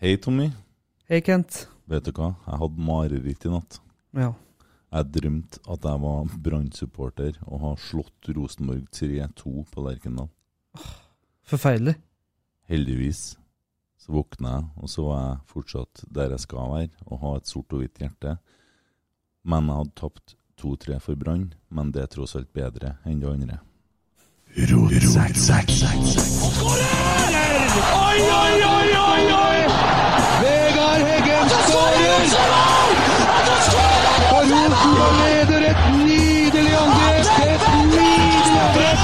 Hei, Tommy. Hei, Kent. Vet du hva? Jeg hadde mareritt i natt. Ja. Jeg drømte at jeg var Brann-supporter og har slått Rosenborg 3-2 på Lerkendal. Forferdelig. Heldigvis så våkna jeg, og så var jeg fortsatt der jeg skal være, og ha et sort og hvitt hjerte. Men jeg hadde tapt 2-3 for Brann, men det er tross alt bedre enn det andre. Oi, oi, oi, oi, oi! Heggen skårer! Og Rosenborg leder et nydelig angrep! Et nydelig angrep!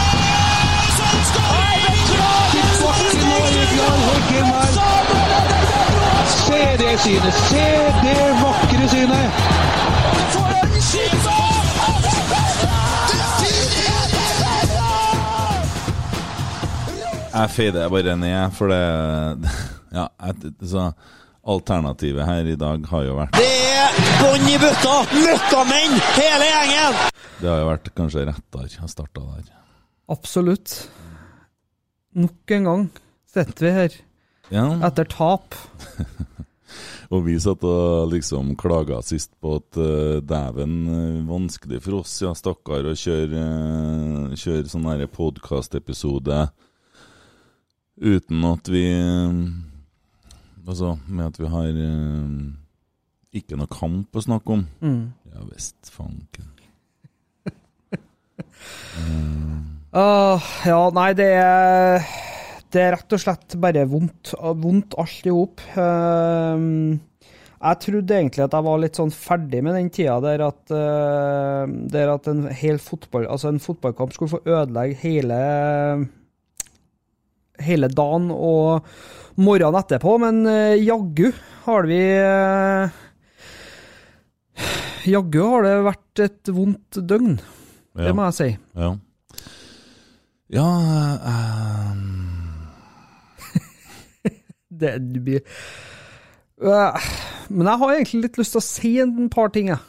Til bakken og Vegard Heggen her. Se det synet! Se det vakre synet! Jeg fader bare ned, for det Ja, jeg, så alternativet her i dag har jo vært Det er bånn i bøtta! Møkkamenn, hele gjengen! Det har jo vært kanskje rettere å starte der. Absolutt. Nok en gang sitter vi her Ja. etter tap. Og vi satt og liksom klaga sist på at uh, dæven, eh, vanskelig for oss, ja, stakkar, å kjøre, uh, kjøre sånn podkastepisode uten at vi eh, Altså med at vi har eh, ikke noe kamp å snakke om. Mm. Ja visst, fanken. Åh, ja, nei, det er Det er rett og slett bare vondt. Vondt alt i hop. Uh, jeg trodde egentlig at jeg var litt sånn ferdig med den tida der at, eh, der at en hel fotball, altså en fotballkamp skulle få ødelegge hele hele dagen og morgenen etterpå, men eh, jaggu har vi eh, Jaggu har det vært et vondt døgn. Det må jeg si. Ja. Ja eh, Det, blir uh, Men jeg har egentlig litt lyst til å si en par ting jeg,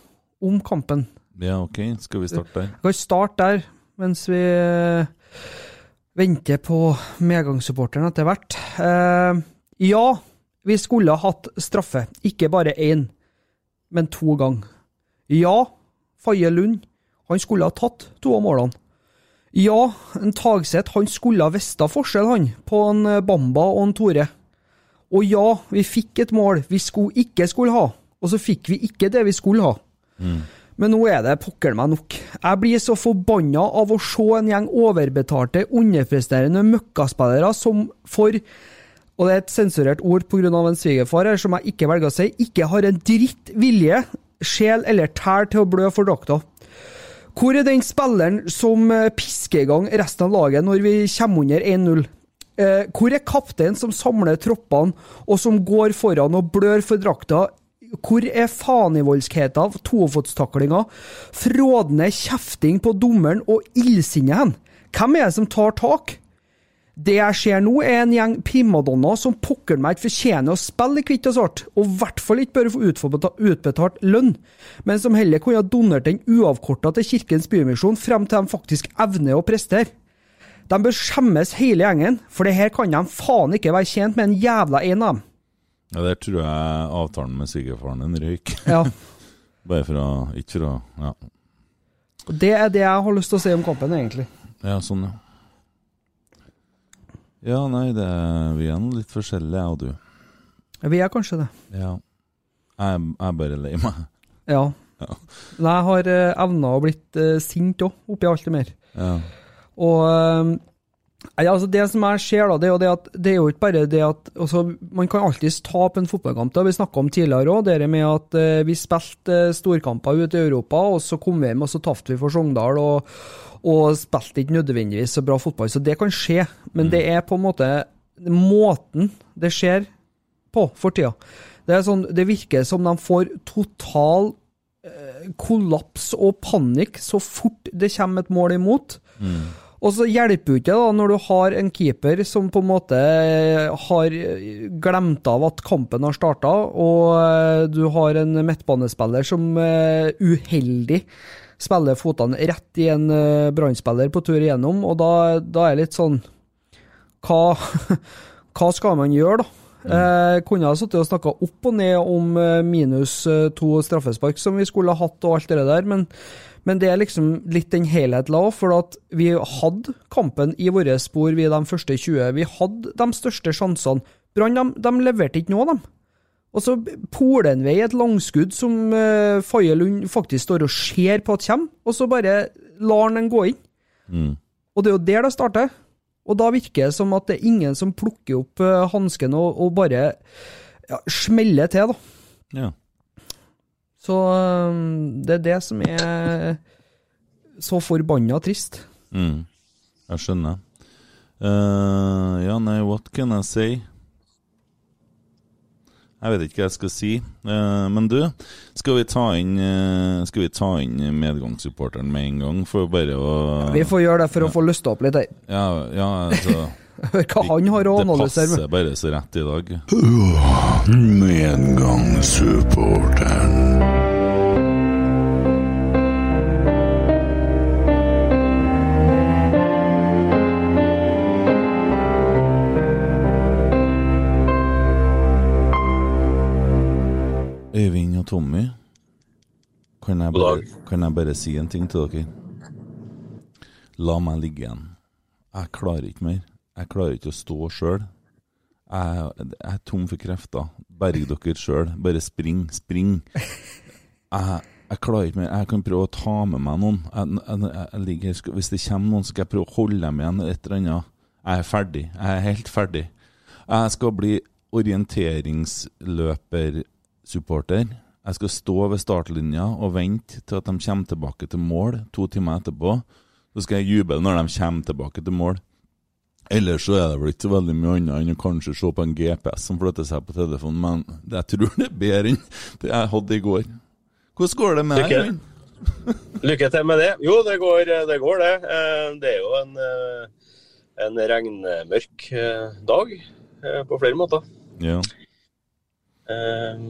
om kampen. Ja, ok. Skal vi starte der? Jeg kan starte der, mens vi venter på medgangssupporteren etter hvert. Eh, ja, vi skulle ha hatt straffe. Ikke bare én, men to ganger. Ja, Faye Lund, han skulle ha tatt to av målene. Ja, en Tagseth, han skulle ha visst forskjell, han, på en eh, Bamba og en Tore. Og ja, vi fikk et mål vi skulle ikke skulle ha, og så fikk vi ikke det vi skulle ha. Men nå er det pokker meg nok. Jeg blir så forbanna av å se en gjeng overbetalte, underpresterende møkkaspillere som for og det er et sensurert ord pga. en svigerfar her, som jeg ikke velger å si, ikke har en dritt vilje, sjel eller tær til å blø for drakta. Hvor er den spilleren som eh, pisker i gang resten av laget når vi kommer under 1-0? Eh, hvor er kapteinen som samler troppene, og som går foran og blør for drakta? Hvor er faenivoldskheten, tofotstaklinga, frådende kjefting på dommeren og illsinnet hen? Hvem er det som tar tak? Det jeg ser nå, er en gjeng primadonnaer som pokker meg ikke fortjener å spille i hvitt og svart, og i hvert fall ikke bør få utbetalt lønn, men som heller kunne ha donert den uavkorta til Kirkens Bymisjon frem til de faktisk evner å prestere. De bør skjemmes hele gjengen, for det her kan de faen ikke være tjent med en jævla en av dem. Ja, Der tror jeg avtalen med svigerfaren din røyk. Ja. Bare for å Ikke for å Ja, Og Det er det jeg har lyst til å si om kampen, egentlig. ja sånn, ja. Ja, nei, det, vi er nå litt forskjellige, jeg og du. Vi er kanskje det. Ja. Jeg, jeg er bare lei meg. Ja. Ja. Men jeg har uh, evna å blitt uh, sint òg, oppi alt det mer. Ja. Og eh, altså det som jeg ser, da, det er jo det at det er jo ikke bare det at altså, Man kan alltids tape en fotballkamp. Det har vi snakka om tidligere òg. Det med at eh, vi spilte eh, storkamper ute i Europa, og så kom vi hjem og så tapte vi for Sogndal. og, og spilte ikke nødvendigvis så bra fotball. Så det kan skje. Men det er på en måte måten det skjer på for tida. Det, er sånn, det virker som de får total eh, kollaps og panikk så fort det kommer et mål imot. Og så hjelper jo ikke da når du har en keeper som på en måte har glemt av at kampen har starta, og eh, du har en midtbanespiller som eh, uheldig spiller fotene rett i en eh, brannspiller på tur igjennom, og da, da er det litt sånn hva, hva skal man gjøre, da? Eh, kunne ha sittet og snakka opp og ned om eh, minus eh, to straffespark som vi skulle ha hatt, og alt det der, men, men det er liksom litt den helheten òg, for at vi hadde kampen i våre spor, vi de første 20. Vi hadde de største sjansene. Brann de, de leverte ikke noe, dem. Og så poler han vei et langskudd som uh, Faye Lund faktisk står og ser på at kommer, og så bare lar han den gå inn. Mm. Og det er jo der det starter. Og da virker det som at det er ingen som plukker opp uh, hansken og, og bare ja, smeller til, da. ja. Så um, det er det som er så forbanna trist. Mm. Jeg skjønner. Uh, ja, nei, what can I say? Jeg vet ikke hva jeg skal si. Uh, men du, skal vi ta inn uh, Skal vi ta inn medgangssupporteren med en gang, for bare å Vi får gjøre det for å få løsta opp litt. her. Ja, ja altså Hør hva han har å Det analysere med. passer bare så rett i dag. Medgangssupporteren. Jeg, bare, kan jeg bare si en ting til dere? La meg ligge igjen. Jeg klarer ikke mer. Jeg klarer ikke å stå sjøl. Jeg, jeg er tom for krefter. Berg dere sjøl. Bare spring, spring. Jeg, jeg klarer ikke mer. Jeg kan prøve å ta med meg noen. Jeg, ligger. Hvis det kommer noen, skal jeg prøve å holde dem igjen. Et eller annet. Jeg er ferdig. Jeg er helt ferdig. Jeg skal bli orienteringsløpersupporter. Jeg skal stå ved startlinja og vente til at de kommer tilbake til mål to timer etterpå. Så skal jeg juble når de kommer tilbake til mål. Ellers så er det vel ikke så veldig mye annet enn å kanskje se på en GPS som flytter seg på telefonen, men jeg tror det er bedre enn det jeg hadde i går. Hvordan går det med deg? Lykke. Lykke til med det. Jo, det går det. Går det. Eh, det er jo en, eh, en regnmørk eh, dag på flere måter. Ja. Eh,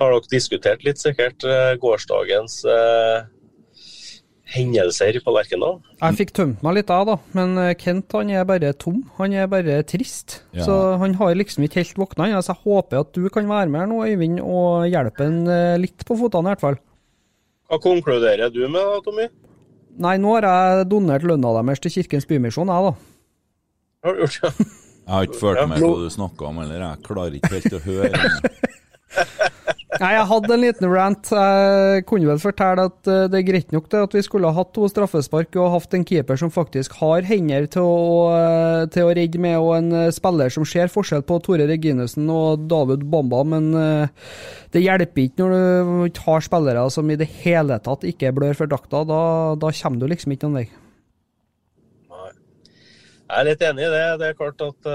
Har dere diskutert litt sikkert eh, gårsdagens eh, hendelser på Lerkendal? Jeg fikk tømt meg litt av, da, men eh, Kent han er bare tom. Han er bare trist. Ja. Så han har liksom ikke helt våkna. ennå, Så jeg håper at du kan være med her nå, Øyvind, og hjelpe han eh, litt på føttene, i hvert fall. Hva konkluderer du med, da, Tommy? Nei, nå har jeg donert lønna deres til Kirkens Bymisjon, jeg, da. Har du gjort det? Jeg har ikke følt meg med hva du snakka om, eller jeg klarer ikke helt å høre. Nei, jeg hadde en liten rant. Jeg kunne vel fortelle at eh, det er greit nok det at vi skulle ha hatt to straffespark og hatt en keeper som faktisk har hender til å, eh, til å redde med, og en eh, spiller som ser forskjell på Tore Reginussen og David Bamba, men det hjelper ikke når du har spillere som i det hele tatt ikke blør for drakta. Da, da kommer du liksom ikke noen vei. Jeg er litt enig i det. Det er klart at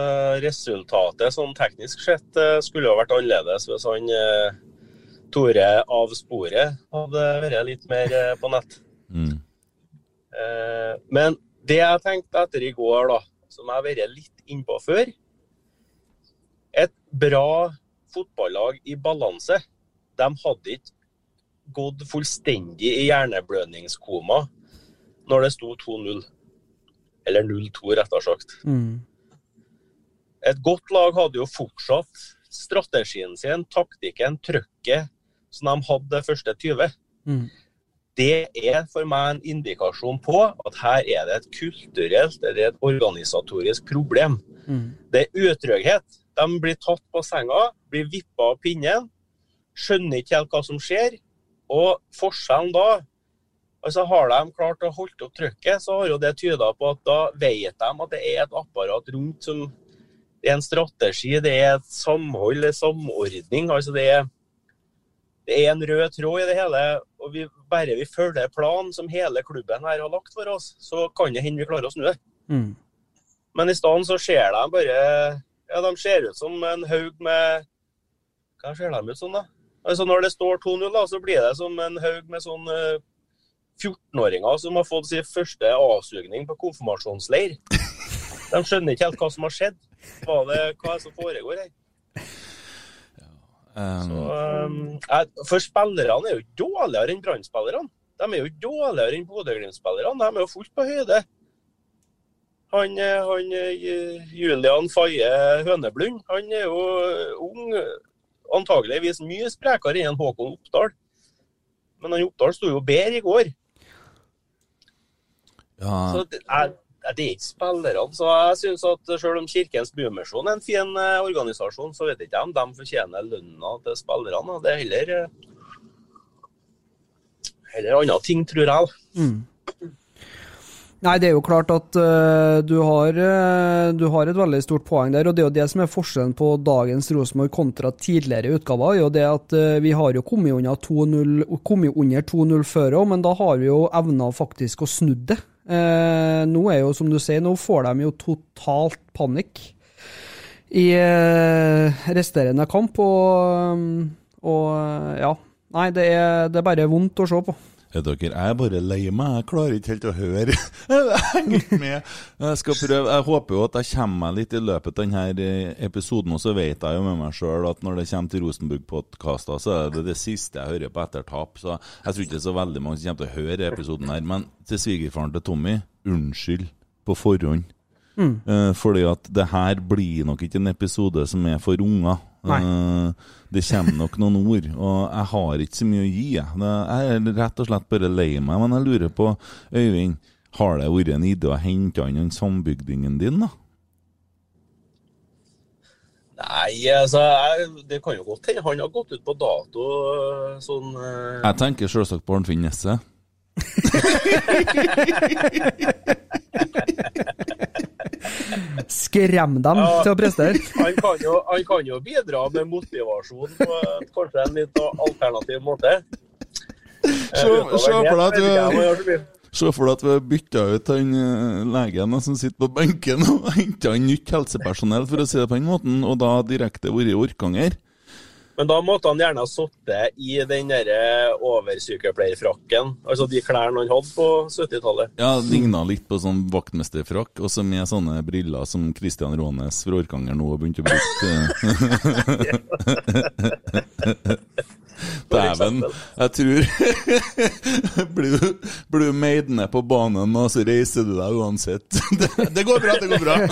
resultatet sånn teknisk sett skulle ha vært annerledes hvis han Tore av sporet hadde vært litt mer eh, på nett. Mm. Eh, men det jeg tenkte etter i går, da, som jeg har vært litt innpå før. Et bra fotballag i balanse, de hadde ikke gått fullstendig i hjerneblødningskoma når det sto 2-0. Eller 0-2, rettere sagt. Mm. Et godt lag hadde jo fortsatt strategien sin, taktikken, trøkket, som de hadde det første 20. Mm. Det er for meg en indikasjon på at her er det et kulturelt eller et organisatorisk problem. Mm. Det er utrygghet. De blir tatt på senga, blir vippa av pinnen, skjønner ikke helt hva som skjer. Og forskjellen da altså Har de klart å holde opp trykket, så har jo det tyda på at da vet de at det er et apparat rundt som Det er en strategi, det er et samhold, det er samordning. altså det er det er en rød tråd i det hele. og vi, Bare vi følger planen som hele klubben her har lagt for oss, så kan det hende vi klarer å snu det. Mm. Men i stedet så ser de bare Ja, de ser ut som en haug med Hva ser de ut som, da? Altså Når det står 2-0, da, så blir det som en haug med sånn eh, 14-åringer som har fått sin første avsugning på konfirmasjonsleir. De skjønner ikke helt hva som har skjedd. Hva, det, hva er det som foregår her? Um, Så, um, jeg, for spillerne er jo ikke dårligere enn Brann-spillerne. De er jo ikke dårligere enn Bodø-Glimt-spillerne. De er jo fullt på høyde. Han, eh, han eh, Julian Faye Høneblund, han er jo ung. Antageligvis mye sprekere enn Håkon Oppdal. Men han Oppdal sto jo bedre i går. ja, Så det er, det er ikke spillerne. Så jeg synes at selv om Kirkens Bymisjon er en fin eh, organisasjon, så vet jeg ikke om de fortjener lønna til spillerne. Det er heller eh, heller andre ting, tror jeg. Mm. Nei, det er jo klart at uh, du, har, uh, du har et veldig stort poeng der, og det er jo det som er forskjellen på dagens Rosenborg kontra tidligere utgaver. er jo det at uh, Vi har jo kommet under 2-0 kommet under 2-0 før òg, men da har vi jo evna faktisk å snu det. Eh, nå er jo, som du sier, nå får de jo totalt panikk i eh, resterende kamp, og, og ja. Nei, det er, det er bare vondt å se på. Er dere, jeg er bare lei meg, jeg klarer ikke helt å høre. Jeg henger ikke med. Jeg skal prøve, jeg håper jo at jeg kommer meg litt i løpet av denne episoden, og så vet jeg jo med meg sjøl at når det kommer til Rosenborg-podkaster, så er det det siste jeg hører på etter tap. Så jeg tror ikke det er så veldig mange som kommer til å høre episoden her. Men til svigerfaren til Tommy, unnskyld på forhånd. Mm. Eh, fordi at det her blir nok ikke en episode som er for unger. Eh, det kommer nok noen ord, og jeg har ikke så mye å gi. Jeg, jeg er rett og slett bare lei meg. Men jeg lurer på, Øyvind, har det vært en idé å hente inn den sambygdingen din, da? Nei, altså, jeg, det kan jo godt hende han har gått ut på dato sånn eh, Jeg tenker selvsagt på Arnfinn Nesse. Skrem dem Ja. til å prestere. han, kan jo, han kan jo bidra med motivasjon på kanskje en litt alternativ måte. Se det, for deg at til Se for deg at vi bytta ut han eh, legen som sitter på benken, og henta inn nytt helsepersonell, for å si det på den måten, og da direkte vært i Orkanger. Men da måtte han gjerne ha sittet i den der oversykepleierfrakken, altså de klærne han hadde på 70-tallet. Ja, ligna litt på sånn vaktmesterfrakk, og så med sånne briller som Christian Rånes fra Orkanger nå har begynt å bruke. Dæven, jeg tror Blir du, blir ned på banen, og så reiser du deg uansett. Det, det går bra, det går bra!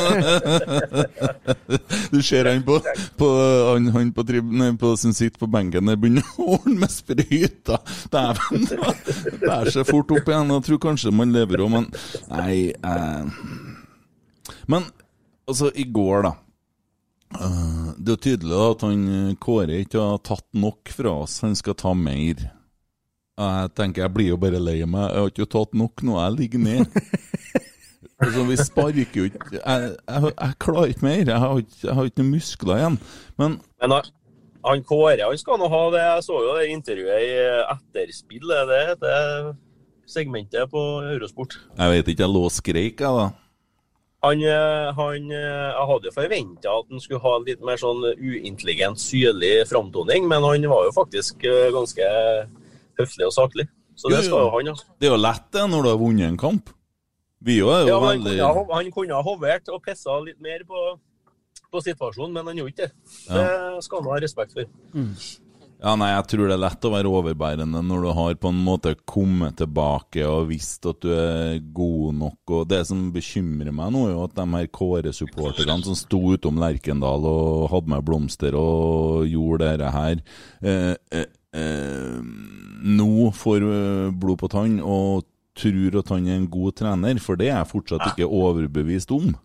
Du ser han på, på, han, han på, tribunen, på som sitter på benken der, begynner å ordne med spryta. Dæven! Det er så fort opp igjen. Jeg tror kanskje man lever òg, men Nei eh. Men altså, i går, da. Eh, det er tydelig at han eh, Kåre ikke har tatt nok fra oss. Han skal ta mer. Jeg tenker jeg blir jo bare lei meg. Jeg har ikke tatt nok nå. Jeg ligger ned. altså, vi sparker jo ikke jeg, jeg, jeg klarer ikke mer. Jeg har ikke, jeg har ikke noen muskler igjen. Men Men han, han Kåre han skal nå ha det. Jeg så jo det intervjuet i Etterspill, er det heter segmentet på Eurosport. jeg vet ikke, jeg lå og skreik, jeg, da. Han, eh, han, eh, jeg hadde jo forventa at han skulle ha en litt mer sånn uintelligent, syrlig framtoning, men han var jo faktisk eh, ganske høflig og saklig. Så det skal jo han Altså. Det er jo lett det når du har vunnet en kamp. Vi jo er jo Ja, han, veldig kunne, ha- han kunne ha hovert og pissa litt mer på, på situasjonen, men han gjorde ikke det. Det skal han ha respekt for. Ja, nei, jeg tror det er lett å være overbærende når du har på en måte kommet tilbake og visst at du er god nok. Og det som bekymrer meg nå, er jo at de her Kåre-supporterne som sto utom Lerkendal og hadde med blomster og gjorde dette her, eh, eh, eh, nå får eh, blod på tann og tror at han er en god trener, for det er jeg fortsatt ikke overbevist om.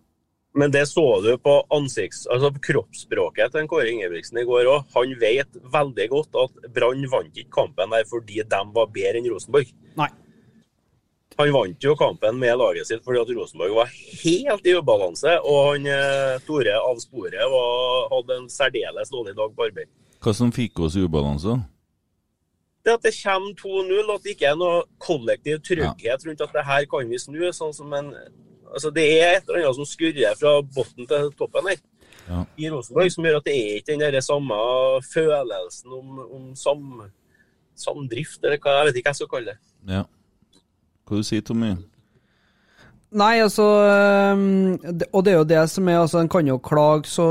Men det så du på ansikts, altså på kroppsspråket til Kåre Ingebrigtsen i går òg. Han vet veldig godt at Brann vant ikke kampen der fordi de var bedre enn Rosenborg. Nei. Han vant jo kampen med laget sitt fordi at Rosenborg var helt i ubalanse. Og han eh, Tore av sporet var, hadde en særdeles dårlig dag på arbeid. Hva som fikk oss i ubalanse? Det at det kommer 2-0, at det ikke er noe kollektiv trygghet rundt at det her kan vi snu. sånn som en, altså Det er et eller annet som skurrer fra bunnen til toppen her Ja. i Rosenborg, som gjør at det er ikke den der samme følelsen om, om sam, samdrift, eller hva jeg vet ikke hva jeg skal kalle det. Ja. Hva du sier Tommy? Nei, altså Og det er jo det som er altså En kan jo klage så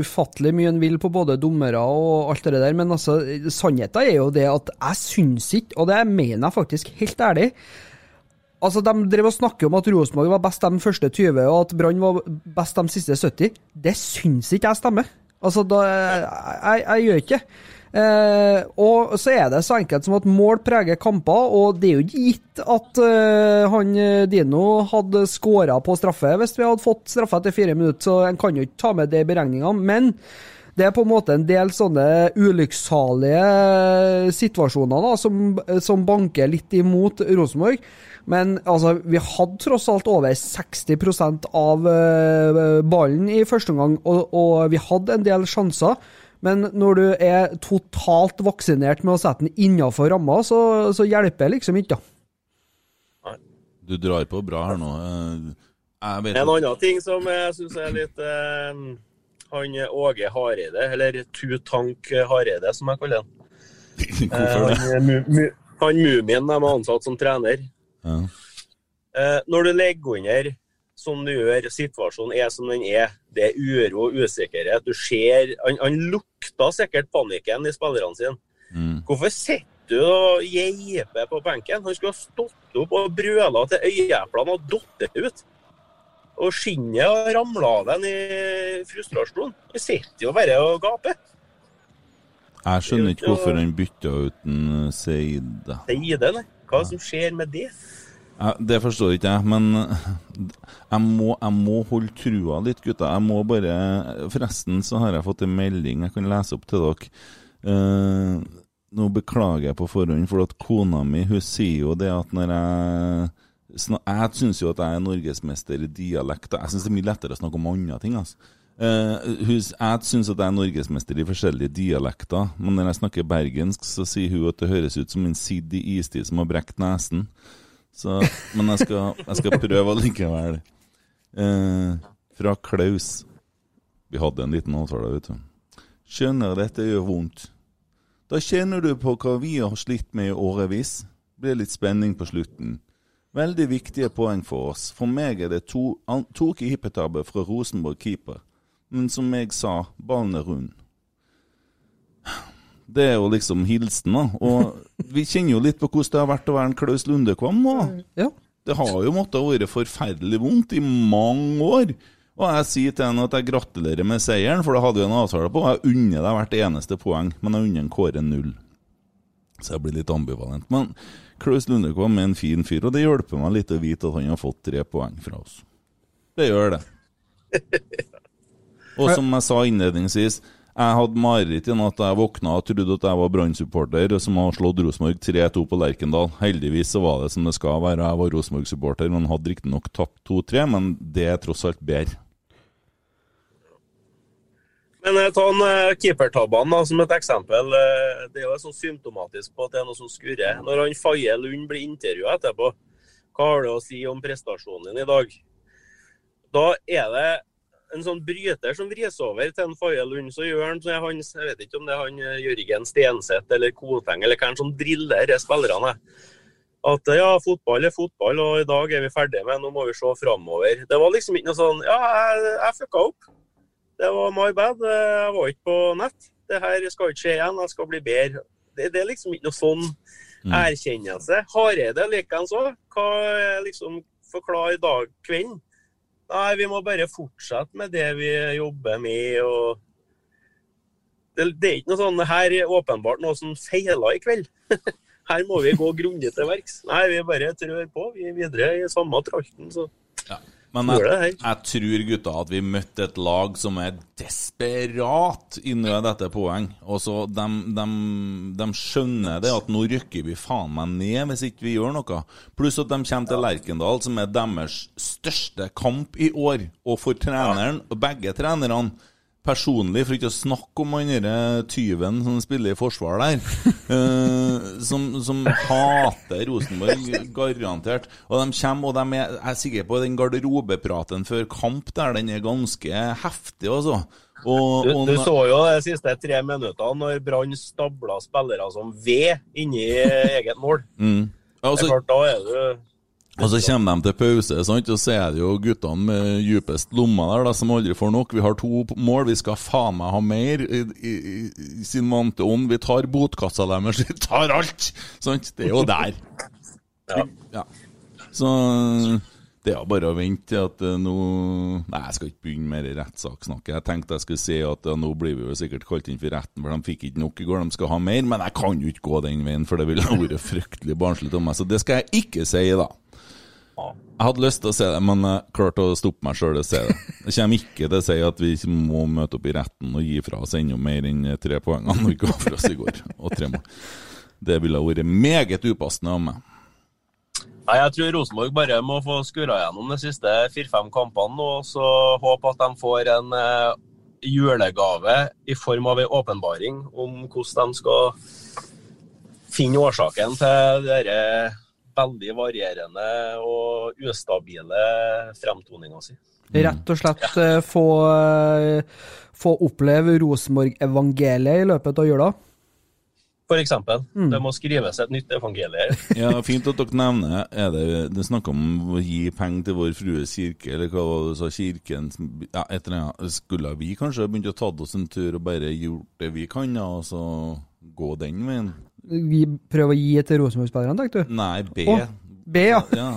ufattelig mye en vil på både dommere og alt det der, men altså sannheten er jo det at jeg syns ikke, og det mener jeg faktisk helt ærlig Altså, De drev og snakker om at Rosenborg var best de første 20, og at Brann var best de siste 70. Det syns ikke jeg stemmer. Altså, da, jeg, jeg, gjør ikke det. Eh, og så er det så enkelt som at mål preger kamper, og det er jo ikke gitt at eh, han eh, Dino hadde skåra på straffe hvis vi hadde fått straffe etter fire minutter, så en kan jo ikke ta med det i beregningene. Men det er på en måte en del sånne ulykksalige situasjoner da, som, som banker litt imot Rosenborg. Men altså, vi hadde tross alt over 60 av eh, ballen i første omgang, og, og vi hadde en del sjanser. Men når du er totalt vaksinert med å sette den innafor ramma, så, så hjelper det liksom ikke, da. Du drar på bra her nå. Eh, Jeg vet En annen ting som jeg syns er litt eh, Han Åge Hareide, eller Tutank Hareide, som jeg kaller han. Hvorfor det? Eh, han, mu, mu, han Mumien de har ansatt som trener. Ja. Eh, når du ligger under som du gjør, situasjonen er som den er, det er uro og usikkerhet. Du ser Han, han lukta sikkert panikken i spillerne sine. Mm. Hvorfor sitter du og geiper på benken? Han skulle ha stått opp og brøla til øyeeplene og datt ut. Og skinnet har ramla av den i frustrasjon. Han sitter jo bare og gaper. Jeg skjønner ikke hvorfor han bytta ut en Seide. Seide, nei. Hva som skjer med det? Det forstår ikke jeg, men jeg må, jeg må holde trua litt, gutta. Jeg må bare Forresten så har jeg fått en melding jeg kan lese opp til dere. Uh, nå beklager jeg på forhånd, for at kona mi hun sier jo det at når jeg Jeg syns jo at jeg er norgesmester i dialekter. Jeg syns det er mye lettere å snakke om andre ting. altså. Eh, hun, jeg syns at jeg er norgesmester i forskjellige dialekter, men når jeg snakker bergensk, så sier hun at det høres ut som en sidd i istid som har brekt nesen. Så, men jeg skal, jeg skal prøve allikevel. Uh, fra Klaus. Vi hadde en liten avtale, vet du. Skjønner dette gjør vondt. Da kjenner du på hva vi har slitt med i årevis. Blir litt spenning på slutten. Veldig viktige poeng for oss. For meg er det to, an- to keepertabber fra Rosenborg keeper. Men som jeg sa, ballen er rund. Det er jo liksom hilsen, da. Og vi kjenner jo litt på hvordan det har vært å være en Klaus Lundekvam nå. Ja. Det har jo måttet være forferdelig vondt i mange år. Og jeg sier til henne at jeg gratulerer med seieren, for det hadde vi en avtale på. Jeg unner deg hvert eneste poeng, men jeg unner en Kåre null. Så jeg blir litt ambivalent. Men Klaus Lundekvam er en fin fyr, og det hjelper meg litt å vite at han har fått tre poeng fra oss. Det gjør det. Og som jeg sa innledningsvis, jeg hadde mareritt i natt da jeg våkna og trodde at jeg var Brann-supporter som har slått Rosenborg 3-2 på Lerkendal. Heldigvis så var det som det skal være. Jeg var Rosenborg-supporter, men hadde riktignok tapt 2-3, men det er tross alt bedre. Men eh, ta en eh, keepertabbene som et eksempel. Eh, det er jo sånn symptomatisk på at det er noe som skurrer. Når han Faye Lund blir intervjua etterpå, hva har det å si om prestasjonen din i dag? Da er det en sånn bryter som vris over til en Faye Lund, så gjør han så er han, Jeg vet ikke om det er han eh, Jørgen Stenseth eller Koteng eller hvem som driller spillerne. At ja, fotball er fotball, og i dag er vi ferdige med, nå må vi se framover. Det var liksom ikke noe sånn Ja, jeg, jeg fucka opp. Det var my bad. Jeg var ikke på nett. Det her skal ikke skje igjen, jeg skal bli bedre. Det, det er liksom ikke noe sånn erkjennelse. Hareide likeens òg. Hva liksom Forklar dag kvelden. Nei, vi må bare fortsette med det vi jobber med. og det, det er ikke noe sånn Her er åpenbart noe som feila i kveld. Her må vi gå grundig til verks. Nei, vi bare trør på. Vi er videre i samme tralten, så Men jeg, jeg tror, gutta, at vi møtte et lag som er desperat i nød etter poeng. Og så de, de, de skjønner det at nå rykker vi faen meg ned hvis ikke vi gjør noe. Pluss at de kommer til Lerkendal, som er deres største kamp i år. Og for treneren, og begge trenerne Personlig, for ikke å snakke om han derre tyven som spiller i forsvar der, uh, som, som hater Rosenborg, garantert. Og de kommer, og de er, jeg er sikker på den garderobepraten før kamp der, den er ganske heftig, altså. Og, Du, og, du så jo de siste tre minuttene når Brann stabla spillere som ved inni eget mål. Mm. Det Altså- er klart, da er du Og så kommer de til pause, sant? og så er det jo guttene med djupest lomma der, da, som aldri får nok. Vi har to mål, vi skal faen meg ha mer i, i, i sin vante ånd. Vi tar botkassa deres, vi tar alt! Sant? Det er jo der. Ja. Så det er jo bare å vente til at eh, nå Nei, jeg skal ikke begynne mer det rettssakssnakket. Jeg tenkte jeg skulle si at ja, nå blir vi jo sikkert kalt inn for retten, for de fikk ikke nok i går, de skal ha mer. Men jeg kan jo ikke gå den veien, for det ville vært fryktelig barnslig av meg. Så det skal jeg ikke si, da. Jeg hadde lyst til å se det, men jeg klarte å stoppe meg sjøl å se det. Jeg kommer ikke til å si at vi må møte opp i retten og gi fra oss enda mer enn tre poengene vi ga fra oss i går. Og tre mål. Det ville vært meget upassende av meg. Nei, Jeg tror Rosenborg bare må få skura gjennom de siste fire-fem kampene nå, og så håpe at de får en eh, julegave i form av en åpenbaring om hvordan de skal finne årsaken til denne veldig varierende og ustabile fremtoninga si. Rett og slett ja. få, eh, få oppleve Rosenborg-evangeliet i løpet av jula. For eksempel. Mm. Det må skrives et nytt evangelie. Ja, Fint at dere nevner er det, det snakka om å gi penger til Vår Frues kirke, eller hva var det du sa, kirken ja, et eller annet. Skulle vi kanskje begynt å ta oss en tur og bare gjort det vi kan, da, og så gå den veien? Vi prøver å gi til Rosenborg-spillerne, tenkte du? Nei, be. Å, B, ja. ja.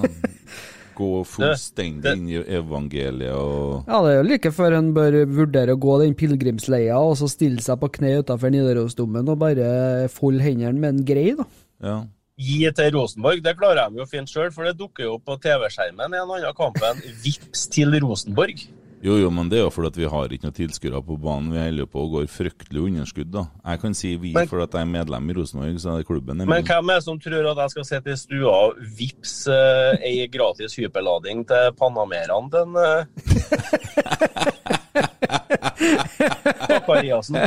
Gå fullstendig inn i evangeliet og Ja, det er jo like før en bør vurdere å gå den pilegrimsleia og så stille seg på kne utenfor Nidarosdomen og bare folde hendene med en grei, da. Ja. Gi til Rosenborg, det klarer de jo fint sjøl, for det dukker jo opp på TV-skjermen i en annen kamp enn Vips til Rosenborg. Jo, jo, men det er jo fordi at vi har ikke noen tilskuere på banen. Vi holder på å gå i fryktelig underskudd, da. Jeg kan si vi Men- fordi at jeg er medlem i Rosenborg, så er klubben er Men hvem er det som tror at jeg skal sitte i stua og vips eh, ei gratis hyperlading til Panamerene til en eh, Zakariassen?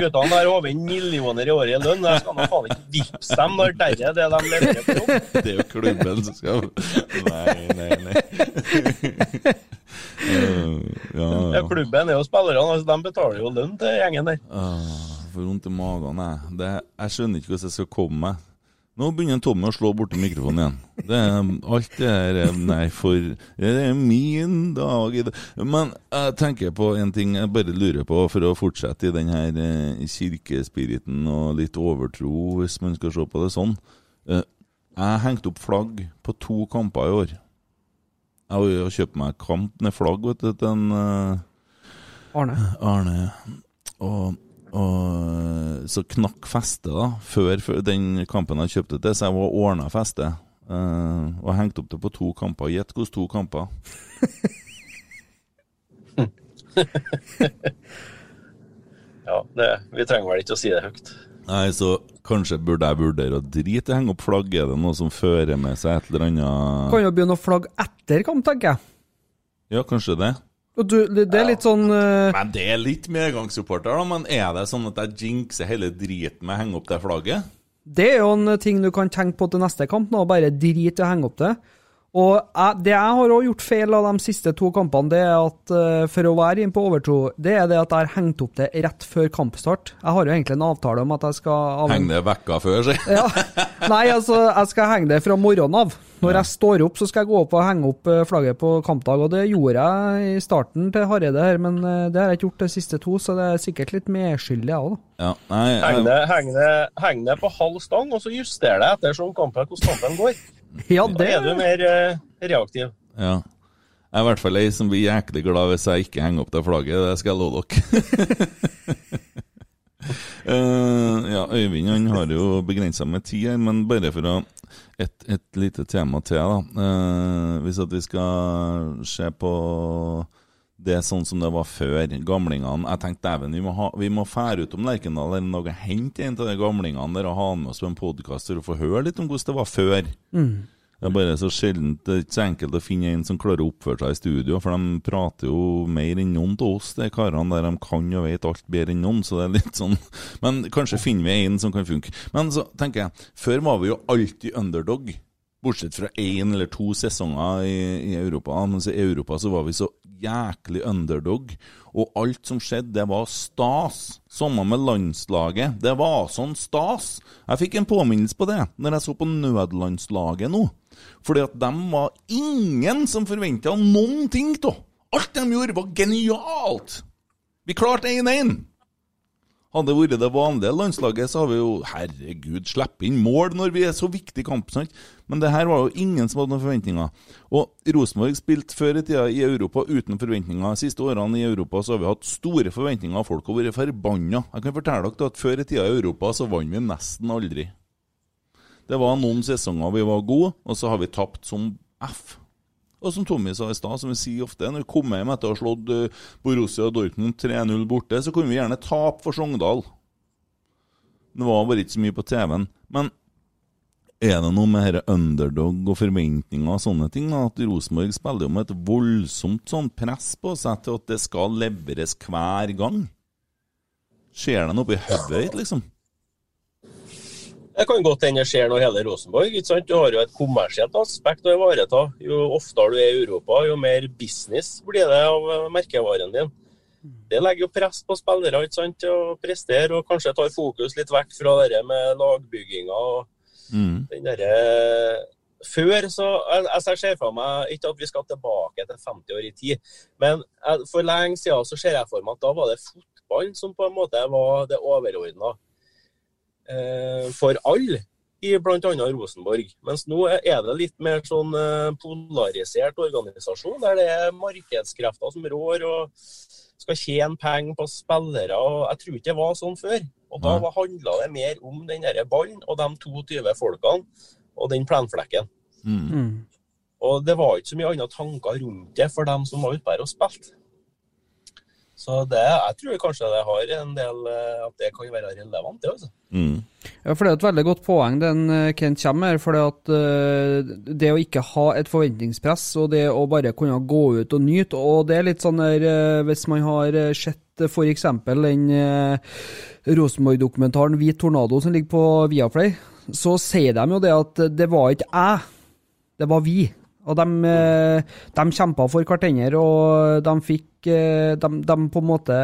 Guttene der over millioner i året i lønn. Jeg skal nå faen ikke vippse dem når det er det de leverer på jobb. Det er jo klubben som skal Nei, nei, nei. Uh, ja, Ja, ja. klubben er jo spillerne, altså, de betaler jo lønn til gjengen der. Uh, For vondt i magen, jeg. Det, jeg skjønner ikke hvordan jeg skal komme meg. Nå begynner Tommy å slå borti mikrofonen igjen. Det er alt det her er- Nei, for det er min dag i dag. Men jeg tenker på en ting jeg bare lurer på, for å fortsette i den her eh, kirkespiriten og litt overtro, hvis man skal se på det sånn. Eh, jeg hengte opp flagg på to kamper i år. Jeg har kjøpt meg kamp med flagg vet du, til en eh, Arne. Arne. Og, og så knakk festet da, før, før den kampen jeg kjøpte til, så jeg var ordna festet. Uh, og hengte opp det på to kamper. Gjett hvordan to kamper? Ja, det, vi trenger vel ikke å si det høyt. Nei, så kanskje burde jeg vurdere å drite i å henge opp flagg. Er det noe som fører med seg et eller annet Kan jo begynne å flagge etter kamp, tenker jeg. Ja, kanskje det. Og du, det det er litt sånn uh... Men det er litt medgangssupporter, da. Men er det sånn at jeg jinxer hele driten med å henge opp det flagget? Det er jo en ting du kan tenke på til neste kamp, nå, bare drit i å henge opp det. Og jeg, det jeg har også gjort feil av de siste to kampene, det er at eh, for å være inn på overtro, det er det at jeg har hengt opp det rett før kampstart. Jeg har jo egentlig en avtale om at jeg skal av- Henge det vekka før, si. Ja. Nei, altså, jeg skal henge det fra morgenen av. Når jeg står opp, så skal jeg gå opp og henge opp eh, flagget på kampdag, og det gjorde jeg i starten til Hareide her, men eh, det har jeg ikke gjort de siste to, så det er sikkert litt medskyldig, jeg òg, da. Ja, nei, Heng det, heng, det, heng det på halv stang, og så juster det ettersom kampen, hvordan kampen går. Ja, Da det er du mer eh, reaktiv. ja. Jeg er i hvert fall ei som blir jæklig glad hvis jeg ikke henger opp det flagget. Det skal jeg love dere. uh, ja, Øyvind han har jo begrensa med tid her, men bare for å et, et lite tema til, da. Uh, hvis at vi skal se på det er sånn som det var før, gamlingene Jeg tenkte dæven, vi må, ha- vi må fære ut om Lerkendal eller noe, hente en av de gamlingene der og ha med oss på en podkast for å få høre litt om hvordan det var før. Det er bare så sjelden Det er ikke så enkelt å finne en som klarer å oppføre seg i studio, for de prater jo mer enn noen av oss, de karene der de kan og vet alt bedre enn noen, så det er litt sånn Men kanskje finner vi en som kan funke. Men så tenker jeg, før var vi jo alltid underdog. Bortsett fra én eller to sesonger i, i Europa. Mens i Europa så var vi så jæklig underdog. Og alt som skjedde, det var stas. Samme med landslaget. Det var sånn stas. Jeg fikk en påminnelse på det når jeg så på nødlandslaget nå. Fordi at dem var ingen som forventa noen ting av. Alt de gjorde, var genialt! Vi klarte 1-1. Hadde det vært det vanlige landslaget, så har vi jo herregud, slippe inn mål når vi er så viktig i kamp. Sant? Men det her var jo ingen som hadde noen forventninger. Og Rosenborg spilte før i tida i Europa uten forventninger. De siste årene i Europa så har vi hatt store forventninger, folk har vært forbanna. Jeg kan fortelle dere at før i tida i Europa så vant vi nesten aldri. Det var noen sesonger vi var gode, og så har vi tapt som F. Og som Tommy sa i stad, som vi sier ofte, når vi kommer hjem etter å ha slått eh, Borussia Dortmund 3-0 borte, så kunne vi gjerne tape for Sogndal. Det var bare ikke så mye på TV-en. Men er det noe med dette underdog og forventninger og sånne ting? At Rosenborg spiller jo med et voldsomt sånn press på seg til at det skal leveres hver gang? Skjer det noe oppi hodet ditt, liksom? Det kan godt hende det skjer noe hele Rosenborg. ikke sant? Du har jo et kommersielt aspekt å ivareta. Jo oftere du er i Europa, jo mer business blir det av eh, merkevaren din. Det legger jo press på spillere ikke sant, å prestere, og kanskje tar fokus litt vekk fra det med lagbygginga og Mm. den der, Før så jeg, jeg ser for meg ikke at vi skal tilbake til 50 år i tid, men for lenge siden så ser jeg for meg at da var det fotballen som på en måte var det overordna eh, for alle i bl.a. Rosenborg. Mens nå er det litt mer sånn eh, polarisert organisasjon, der det er markedskrefter som rår og skal tjene penger på spillere. og Jeg tror ikke det var sånn før. Og Da handla det mer om den der ballen og de 22 folkene og den plenflekken. Mm. Og det var ikke så mye andre tanker rundt det for dem som var ute der og spilte. Så det, jeg tror kanskje det har en del eh, At det kan være relevant, det. altså. Mm. Ja, for Det er et veldig godt poeng den eh, Kent kommer med. For det, eh, det å ikke ha et forventningspress, og det å bare kunne gå ut og nyte Og det er litt sånn der Hvis man har sett f.eks. den Rosenborg-dokumentaren 'Hvit tornado' som ligger på Viaplay, så sier de jo det at det var ikke jeg, det var vi. Og de, de kjempa for hverandre, og de fikk de, de på en måte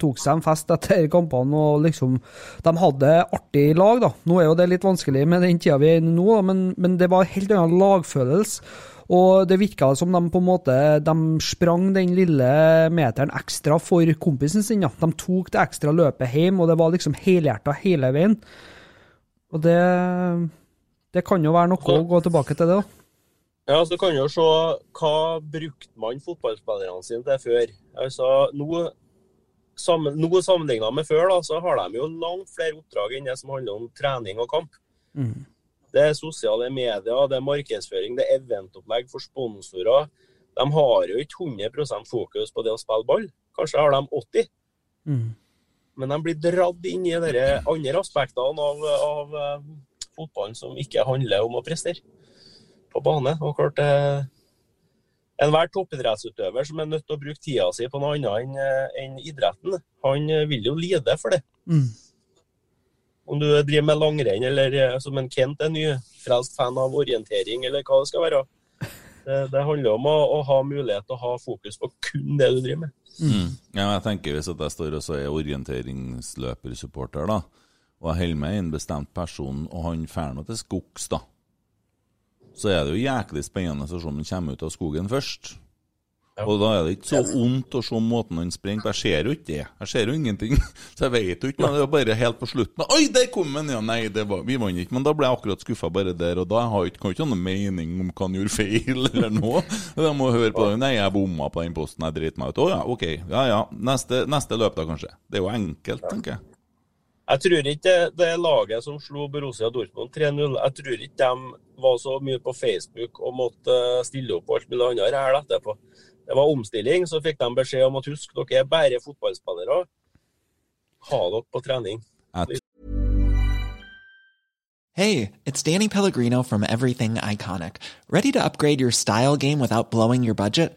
tok seg en fest etter kampene og liksom De hadde artig lag, da. Nå er jo det litt vanskelig med den tida vi er inne nå, da, men, men det var helt annen lagfølelse. Og det virka som de på en måte De sprang den lille meteren ekstra for kompisen sin. Ja. De tok det ekstra løpet hjem, og det var liksom helhjerta hele veien. Og det Det kan jo være noe å gå tilbake til det, da. Ja, så kan du jo se hva brukte man fotballspillerne sine til før. Altså, nå, sammen, nå sammenligna med før, da, så har de jo langt flere oppdrag enn det som handler om trening og kamp. Mm. Det er sosiale medier, det er markedsføring, det er eventopplegg for sponsorer. De har jo ikke 100% fokus på det å spille ball. Kanskje har de 80 Mm. men de blir dratt inn i de andre aspektene av, av eh, fotballen som ikke handler om å prestere på bane. Og klart det Enhver toppidrettsutøver som er nødt til å bruke tida si på noe annet enn eh, idretten, han eh, vil jo lide for det. Mm. Om du driver med langrenn eller eh, som en Kent er ny, frelst fan av orientering eller hva det skal være. Det, det handler om å, å ha mulighet til å ha fokus på kun det du driver med. Mm. Ja, jeg tenker Hvis at jeg står og så er orienteringsløpersupporter, da, og jeg holder med en bestemt person, og han drar nå til skogs, da, så er det jo jæklig spennende å se om han kommer ut av skogen først. Og da er det ikke så vondt å se måten han springer. Jeg ser jo ikke det. Jeg ser jo ingenting. Så jeg vet jo ikke Men Det er bare helt på slutten. Oi, der kom han! Ja, nei, det var, vi vant ikke. Men da ble jeg akkurat skuffa bare der og da. Jeg har ikke, kan ikke ha noen mening om hva han gjorde feil eller noe. Jeg må høre på det. Nei, jeg bomma på den posten. Jeg driter meg ut. Å ja, OK. Ja ja. Neste, neste løp, da, kanskje. Det er jo enkelt, tenker jeg. Jeg tror ikke det, det laget som slo Borussia Dortmund 3-0, jeg tror ikke de var så mye på Facebook og måtte stille opp og alt mulig annet her etterpå. Det var omstilling, så fikk de beskjed om at husk, dere er bare fotballspillere. Ha dere på trening. Hey, it's Danny Pellegrino from Everything Iconic. Ready to upgrade your style game without blowing your budget?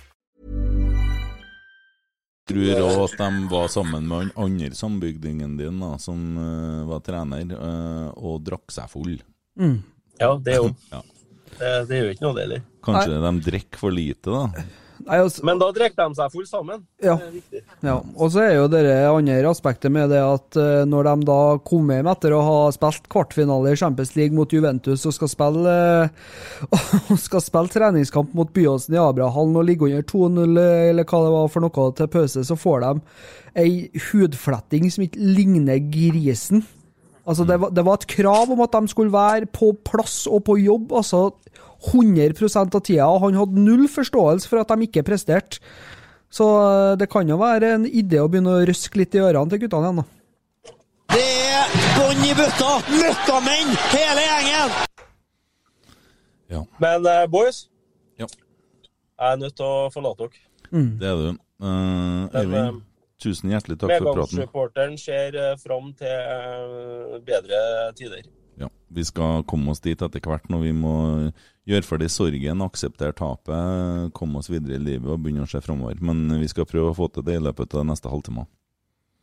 Tror òg at de var sammen med han andre sambygdingen din, da, som uh, var trener, uh, og drakk seg full. Mm. Ja, det er jo Ja. det, det er jo ikke noe det heller. Kanskje de drikker for lite, da. Altså, Men da drikker de seg full sammen. Ja. Det er viktig. ja. Og så er jo det andre aspektet med det at eh, når de da kom hjem etter å ha spilt kvartfinale i Champions League mot Juventus og skal spille, eh, og skal spille treningskamp mot Byåsen i Abrahallen og ligge under 2-0 eller hva det var for noe til pause, så får de ei hudfletting som ikke ligner grisen. Altså, det var, det var et krav om at de skulle være på plass og på jobb. altså 100 av tida, og han hadde null forståelse for at de ikke presterte. Så eh, det kan jo være en idé å begynne å røske litt i ørene til guttene igjen, da. Det er bånn i bøtta! Møkkamenn, hele gjengen! Men uh, boys, Ja. jeg er nødt til å forlate dere. Det er du. Uh, Øyvind, tusen hjertelig takk for praten. Medgangssupporteren ser uh, fram til eh, bedre tider. Ja, Vi skal komme oss dit etter hvert når vi må gjøre ferdig sorgen, akseptere tapet, komme oss videre i livet og begynne å se framover. Men vi skal prøve å få til det i løpet av neste halvtime.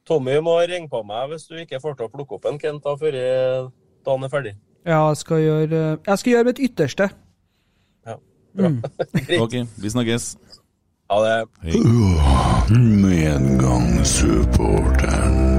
Tommy må ringe på meg hvis du ikke får til å plukke opp en Kent da før eh, dagen er ferdig. Ja, jeg skal gjøre, jeg skal gjøre mitt ytterste. Ja. Mm. Ok, vi snakkes. Ha det. Hei. Medgangssupporteren.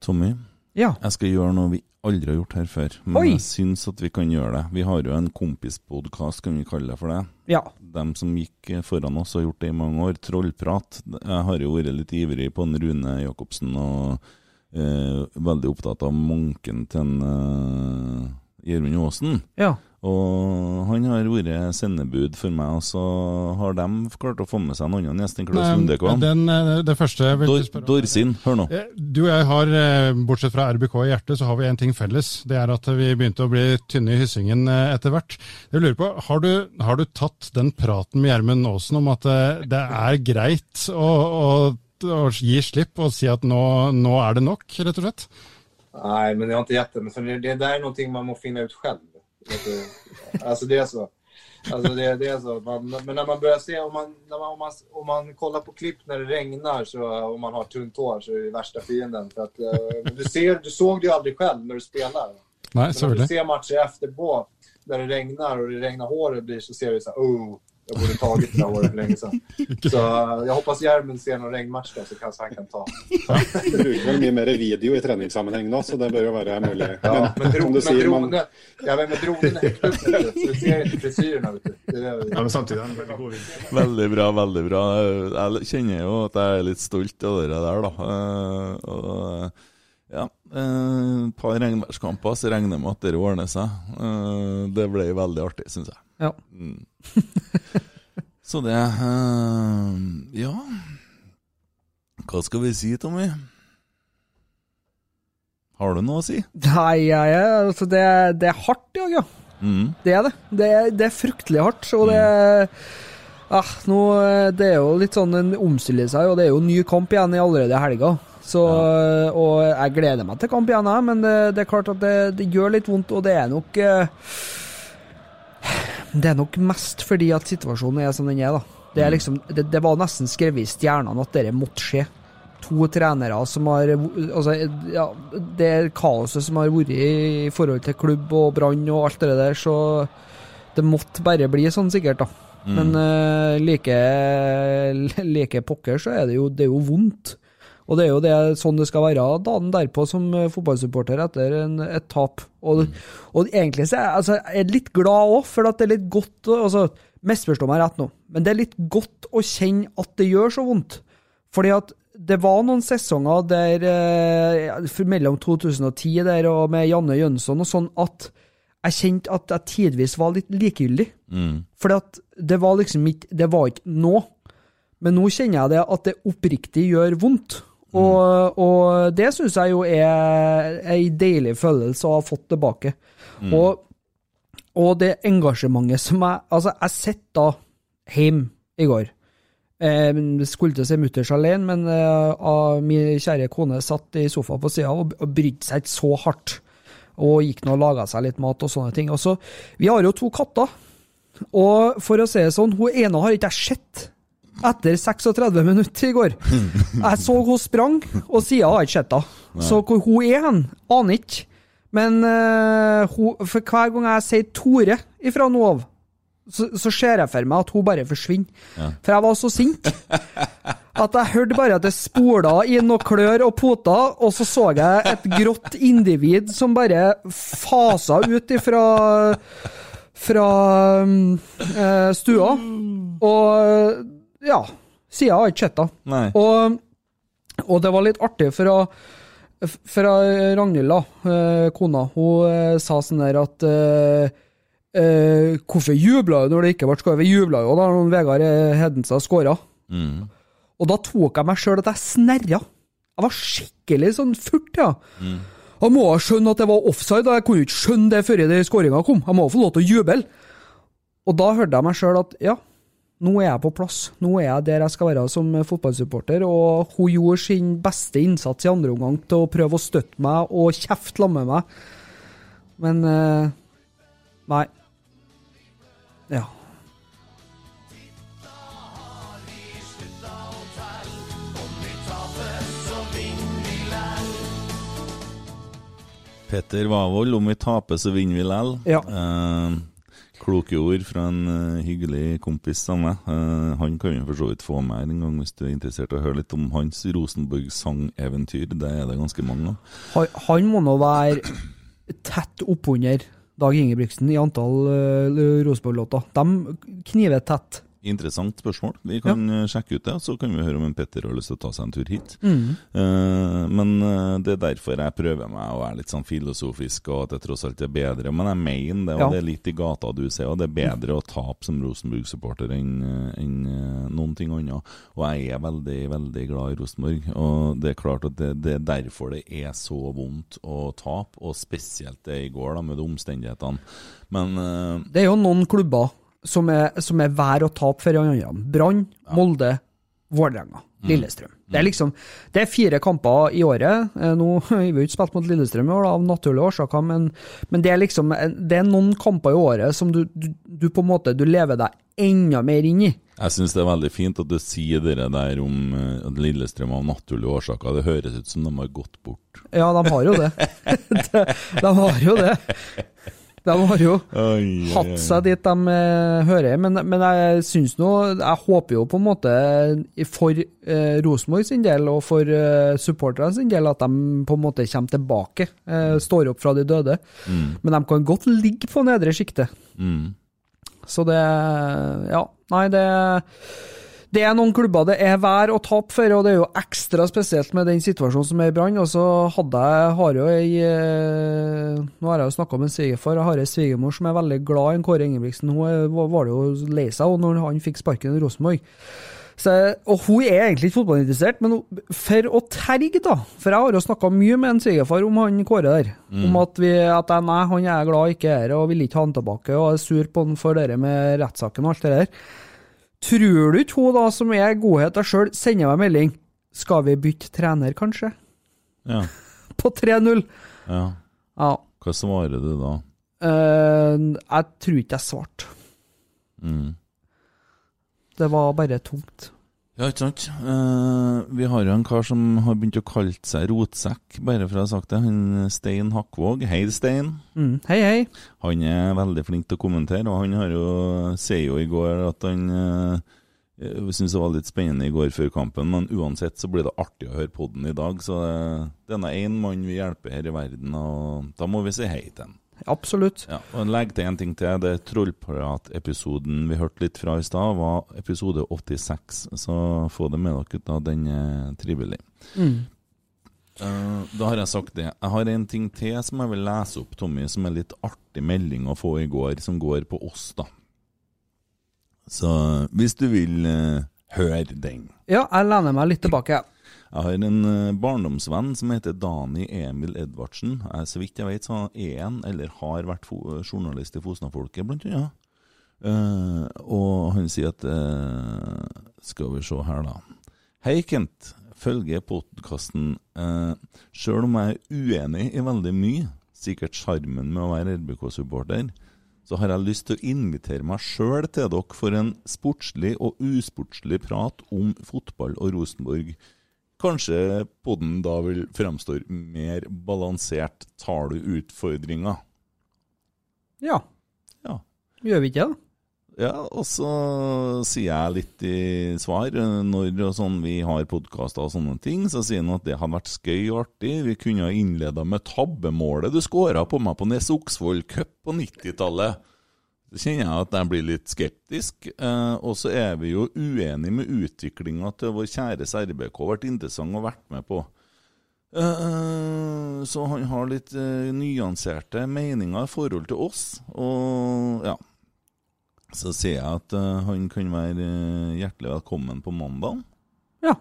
Tommy, Ja. jeg skal gjøre noe vi aldri har gjort her før. Men Oi. jeg syns at vi kan gjøre det. Vi har jo en kompispodkast, kan vi kalle det for det. Ja. De som gikk foran oss og har gjort det i mange år. Trollprat. Jeg har jo vært litt ivrig på en Rune Jacobsen og eh, veldig opptatt av munken til en eh, Gjermund Aasen. Ja. Og han har vært sendebud for meg, og så har de klart å få med seg en annen gjest enn Klaus Lundekvam. den, eh, det første jeg vil Dor, spørre om- Dorsin, hør nå. Eh, Du og jeg har, eh, bortsett fra RBK i hjertet, så har vi en ting felles. Det er at vi begynte å bli tynne i hyssingen etter hvert. Jeg lurer på, Har du, har du tatt den praten med Gjermund Aasen om at det er greit å, å å gi slipp og si at nå, nå er det nok, rett og slett? Nei, men det har ikke gett det. Men det, det er noe man må finne ut själv. Vet? Alltså det är så. Alltså det, det är så. Man, men när man börjar se, om man, när man, om, man, om man kollar på klipp när det regnar så, och man har tunt hår så är det värsta fienden. För att, eh, du, ser, du såg det ju aldrig själv när du spelar. Nej, Men när du ser matcher efterpå när det regnar och det regnar håret blir så ser du så här, oh, jag borde tagit det där för länge sedan. Så jag hoppas Järmen ser någon regnmatch då så kanske han kan ta. Du bruker vel mye mer video i treningssammenheng nå, så det bør jo være mulig. Ja, men, dro, men sier, man, dronen, ja, men med dronen så du ser är det. Ja, men samtidig er det veldig god. Veldig bra, veldig bra. Jeg kjenner jo at jeg er litt stolt av det der, da. Eh, Og, ja, eh, et par regnværskamper, så regner jeg med at det ordner seg. Eh, Det ble veldig artig, syns jeg. Ja. Mm. Så det uh, Ja. Hva skal vi si, Tommy? Har du noe å si? Nei, jeg, altså det, det er hardt i dag, ja. Mm. Det er det. Det det er fryktelig hardt. Og det ah, nå, Det er jo litt sånn en omstiller seg, og det er jo ny kamp igjen i allerede helga. Så, Og jeg gleder meg til kamp igjen, jeg, men det, det er klart at det, det gjør litt vondt, og det er nok eh, Det er nok mest fordi at situasjonen er som den er, da. Det, er liksom, det, det var nesten skrevet i stjernene at dette måtte skje. To trenere som har Altså, ja, det kaoset som har vært i forhold til klubb og brann og alt det der, så det måtte bare bli sånn, sikkert, da. Mm. Men uh, like, like pokker så er det jo, det er jo vondt. Og det er jo det, sånn det skal være dagen derpå som eh, fotballsupporter etter en, et tap. Og, og egentlig så er jeg, altså, jeg er litt glad òg, for at det er litt godt altså, Misforstå meg rett nå, men det er litt godt å kjenne at det gjør så vondt. Fordi at det var noen sesonger der eh, mellom 2010 der og med Janne Jønsson og sånn at jeg kjente at jeg tidvis var litt likegyldig. Mm. Fordi at det var liksom ikke Det var ikke nå. Men nå kjenner jeg det at det oppriktig gjør vondt. Og, og det syns jeg jo er ei deilig følelse å ha fått tilbake. Mm. Og, og det engasjementet som jeg Altså, jeg sitter da hjemme i går. Eh, skulle til å si mutters alene, men eh, min kjære kone satt i sofaen på sida og, og brydde seg ikke så hardt. Og gikk nå og laga seg litt mat og sånne ting. Og så, vi har jo to katter. Og for å si det sånn, hun ene har ikke jeg sett etter 36 minutter i går. Jeg så hun sprang, og siden har jeg ikke sett henne. Så hvor hun er hen, aner ikke. Men uh, hun, for hver gang jeg sier Tore ifra nå av, så, så ser jeg for meg at hun bare forsvinner. Ja. For jeg var så sint at jeg hørte bare at det spola i noen klør og poter, og så så jeg et grått individ som bare fasa ut ifra fra um, stua. Og ja, siden har ikke sett henne. Og, og det var litt artig, for å for Ragnhild, da, eh, kona, hun eh, sa sånn der at Uh, Hvorfor jubla du når det ikke ble skåret? Vi jubla jo da når Vegard Hedenstad skåra. Mm. Og da tok jeg meg sjøl at jeg snerra. Jeg var skikkelig sånn furt, ja. Mm. Jeg må ha skjønt at det var offside, og jeg kunne ikke skjønne det før skåringa kom. Jeg må få lov til å juble. Og da hørte jeg meg sjøl at ja, nå er jeg på plass. Nå er jeg der jeg skal være som fotballsupporter. Og hun gjorde sin beste innsats i andre omgang til å prøve å støtte meg og kjefte med meg. Men eh, nei. Ja. Petter Wavold, om vi taper, så vinner vi lell. Ja. Eh, kloke ord fra en eh, hyggelig kompis av meg. Eh, han kan vi for så vidt få med en gang hvis du er interessert i å høre litt om hans Rosenborg-sangeventyr. Det er det ganske mange av. Han, han må nå være tett oppunder Dag Ingebrigtsen i antall uh, Rosenborg-låter. De kniver tett. Interessant spørsmål. Vi kan ja. sjekke ut det, så kan vi høre om en Petter har lyst til å ta seg en tur hit. Mm. Uh, men eh, det er derfor jeg prøver meg å være litt sånn filosofisk, og at det tross alt er bedre. Men jeg mener det, og Ja. det er litt i gata du ser, og det er bedre å tape som Rosenborg-supporter enn en, eh, noen ting annet. Og jeg er veldig, veldig glad i Rosenborg, og det er klart at det, det er derfor det er så vondt å tape, og spesielt det i går, da, med de omstendighetene. Men uh, Det er jo noen klubber som er, som er vær å tape for de andre. Brann, Molde, Vålerenga, Mm. Lillestrøm. Det er liksom Det er fire kamper i året. Eh, Nå har vi ikke spilt mot Lillestrøm i år, av naturlige årsaker, men, men det er liksom Det er noen kamper i året som du, du, du på en måte Du lever deg enda mer inn i. Jeg syns det er veldig fint at du sier det der om eh, Lillestrøm av naturlige årsaker. Det høres ut som de har gått bort. Ja, de har jo det. de, de har jo det. De har jo Oi, hatt seg dit de eh, hører, men, men jeg syns nå Jeg håper jo på en måte for eh, Rosenborg sin del og for eh, supporterne sin del at de på en måte kommer tilbake. Eh, står opp fra de døde. Mm. Men de kan godt ligge på nedre sjiktet. Mm. Så det Ja, nei, det det er noen klubber det er vær å tape for, og det er jo ekstra spesielt med den situasjonen som er i Brann. Og så hadde jeg har jo ei eh, Nå har jeg jo snakka med en svigerfar. Jeg har ei svigermor som er veldig glad i Kåre Ingebrigtsen. Hun er- var jo lei seg når han fikk sparken i Rosenborg. Så, og hun er egentlig ikke fotballinteressert, men for å terge, da For jeg har jo snakka mye med en svigerfar om han Kåre der. Mm. Om at, vi, at jeg, nei, han er glad ikke er og vil ikke ha han tilbake, og er sur på han for det med rettssaken og alt det der. Tror du ikke hun da, som er godhet av sjøl, sender meg melding Skal vi bytte trener, kanskje? Ja. På 3-0. ja. Ja. Hva svarer du da? Uh, jeg tror ikke jeg svarte. Mm. Det var bare tungt. Ja, ikke sant. Uh, vi har jo en kar som har begynt å kalle seg rotsekk, bare for å ha sagt det. Han Stein Hakkvåg. Hei, Stein. Mm. Hei, hei. Han er veldig flink til å kommentere, og han har jo, sier jo i går at han uh, syntes det var litt spennende i går før kampen, men uansett så blir det artig å høre podden i dag. Så uh, denne én mann vi hjelper her i verden, og da må vi si hei til han. Absolutt. Ja, og Legg til en ting til. Det Trollprat-episoden vi hørte litt fra i stad, var episode 86. Så få det med dere, da. Den er trivelig. Mm. Uh, da har jeg sagt det. Jeg har en ting til som jeg vil lese opp, Tommy, som er litt artig melding å få i går, som går på oss, da. Så hvis du vil uh, høre den Ja, jeg lener meg litt tilbake. Jeg har en eh, barndomsvenn som heter Dani Emil Edvardsen. Jeg, så vidt jeg vet, så er han, eller har vært journalist i Fosna-folket, blant annet. Uh, og han sier at uh, Skal vi se her, da. Hei, Kent. Følger podkasten. Uh, Sjøl om jeg er uenig i veldig mye, sikkert sjarmen med å være RBK-supporter, så har jeg lyst til å invitere meg sjøl til dere for en sportslig og usportslig prat om fotball og Rosenborg. Kanskje podden da vil fremstå mer balansert. Tar du utfordringa? Ja. Ja. Gjør vi ikke det? Ja, og så sier jeg litt i svar når sånn vi har podkaster og sånne ting, så sier han at det hadde vært skøy og artig. Vi kunne ha innleda med tabbemålet du skåra på meg på Nes Oksvoll Cup på 90-tallet. Så kjenner jeg at jeg blir litt skeptisk. Eh, og så er vi jo uenige med utviklinga til vår kjære RBK. Vært interessant å vært med på. Eh, så han har litt eh, nyanserte meninger i forhold til oss. Og ja. Så sier jeg at eh, han kan være eh, hjertelig velkommen på mandag. Ja.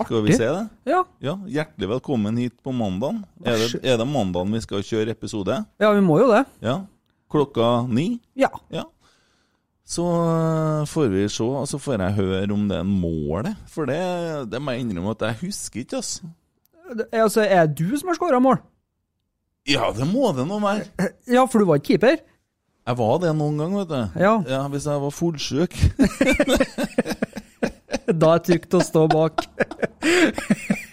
Artig. Skal vi se det? Ja. Hjertelig velkommen hit på mandag. Er det, er det mandagen vi skal kjøre episode? Ja, vi må jo det. Ja. Klokka ni? Ja. Så øh, får vi se, og så får jeg høre om det er målet. For det, det må jeg innrømme at jeg husker ikke, altså. Altså, er det du som har skåra mål? Ja, det må det nå være. Ja, for du var ikke keeper? Jeg var det noen gang, vet du. Ja. Hvis jeg var fullsjuk. Da er det trygt å stå bak.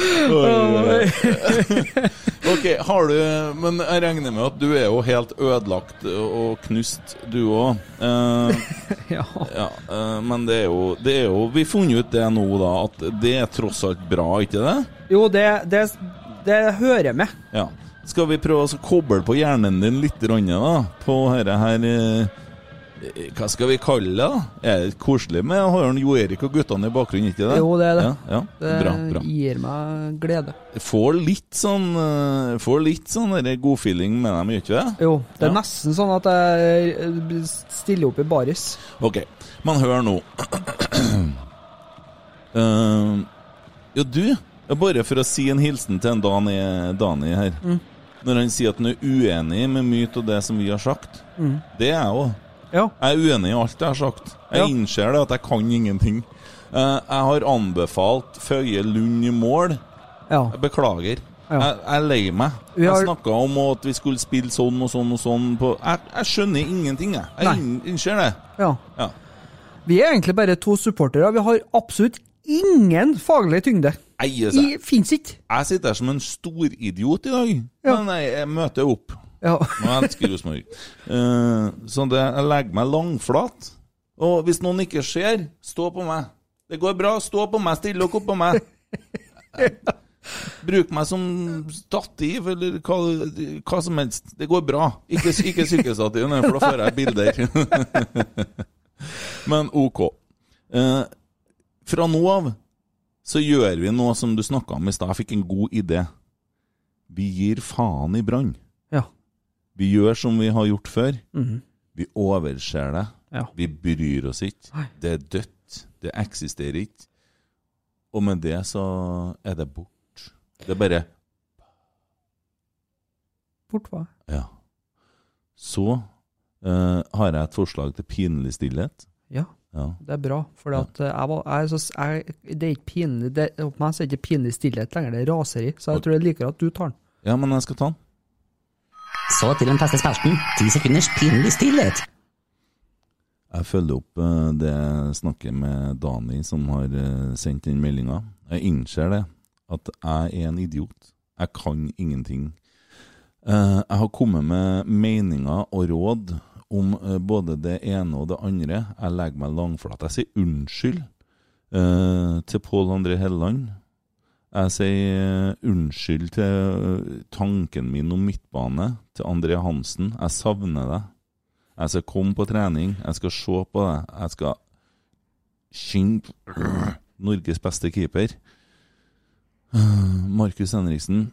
Ok, har du Men jeg regner med at du er jo helt ødelagt og knust, du òg. ja. eh, men det er, jo, det er jo Vi har funnet ut det nå, da, at det er tross alt bra, ikke det? Jo, det, det, det hører med. Ja. Skal vi prøve å koble på hjernen din litt, da? På dette her eh, Hva skal vi kalle det? Er det koselig med å ha Jo Erik og guttene i bakgrunnen, ikke det? Jo, det er det. Ja, ja. Det Bra, bra. gir meg glede. Får litt sånn eh, Får litt sånn godfeeling med dem, gjør ikke det? Jo, det er Ja. nesten sånn at jeg eh, stiller opp i baris. Ok, men hør nå. uh, ja, du, bare for å si en hilsen til en Dani, Dani her. Mm. Når han sier at han er uenig med mye av det som vi har sagt. Mm. Det er jeg òg. Jeg er uenig i alt jeg har sagt. Jeg Ja. innser det at jeg kan ingenting. Eh, jeg har anbefalt Føye Lund i mål. Ja. Jeg beklager. Ja. Jeg, jeg er lei meg. Har- Jeg snakka om at vi skulle spille sånn og sånn og sånn på Jeg, jeg skjønner ingenting, jeg. Jeg innser det. Ja. Ja. Vi er egentlig bare to supportere. Vi har absolutt ingen faglig tyngde. Nei, I, Fins ikke. Jeg sitter her som en storidiot i dag, men jeg, jeg møter opp. Ja. Jeg elsker Rosenborg. Uh, så det, jeg legger meg langflat. Og hvis noen ikke ser, stå på meg. Det går bra. Stå på meg, still dere opp på meg. Bruk meg som stativ, eller hva, hva som helst. Det går bra. Ikke, ikke sykkelstativ, for da får jeg bilder. Men OK. Uh, fra nå av så gjør vi noe som du snakka om i stad. Jeg fikk en god idé. Vi gir faen i Brann. Ja. Vi gjør som vi har gjort før. Mhm. Vi overser det. Ja. Vi bryr oss ikke. Det er dødt. Det eksisterer ikke. Og med det så er det bort. Det er bare Bort hva? Ja. Så uh, har jeg et forslag til pinlig stillhet. Ja. Ja. Det er bra. For at eh, det er ikke pinlig det, meg så er det ikke pinlig stillhet lenger, det er raseri. Så jeg tror jeg liker at du tar den. Ja, men jeg skal ta den. Så til den faste spalten. Ti sekunders pinlig stillhet. Jeg følger opp det jeg snakker med Dani, som har eh, sendt inn meldinga. Jeg innser det, at jeg er en idiot. Jeg kan ingenting. Eh, Jeg har kommet med meninger og råd om eh, både det ene og det andre. Jeg legger meg langflat. Jeg sier unnskyld eh, til Pål André Helleland. Jeg sier eh, unnskyld til eh, tanken min om midtbane, til André Hansen. Jeg savner deg. Jeg skal komme på trening, jeg skal se på deg, jeg skal kjenne Norges beste keeper. Markus Henriksen,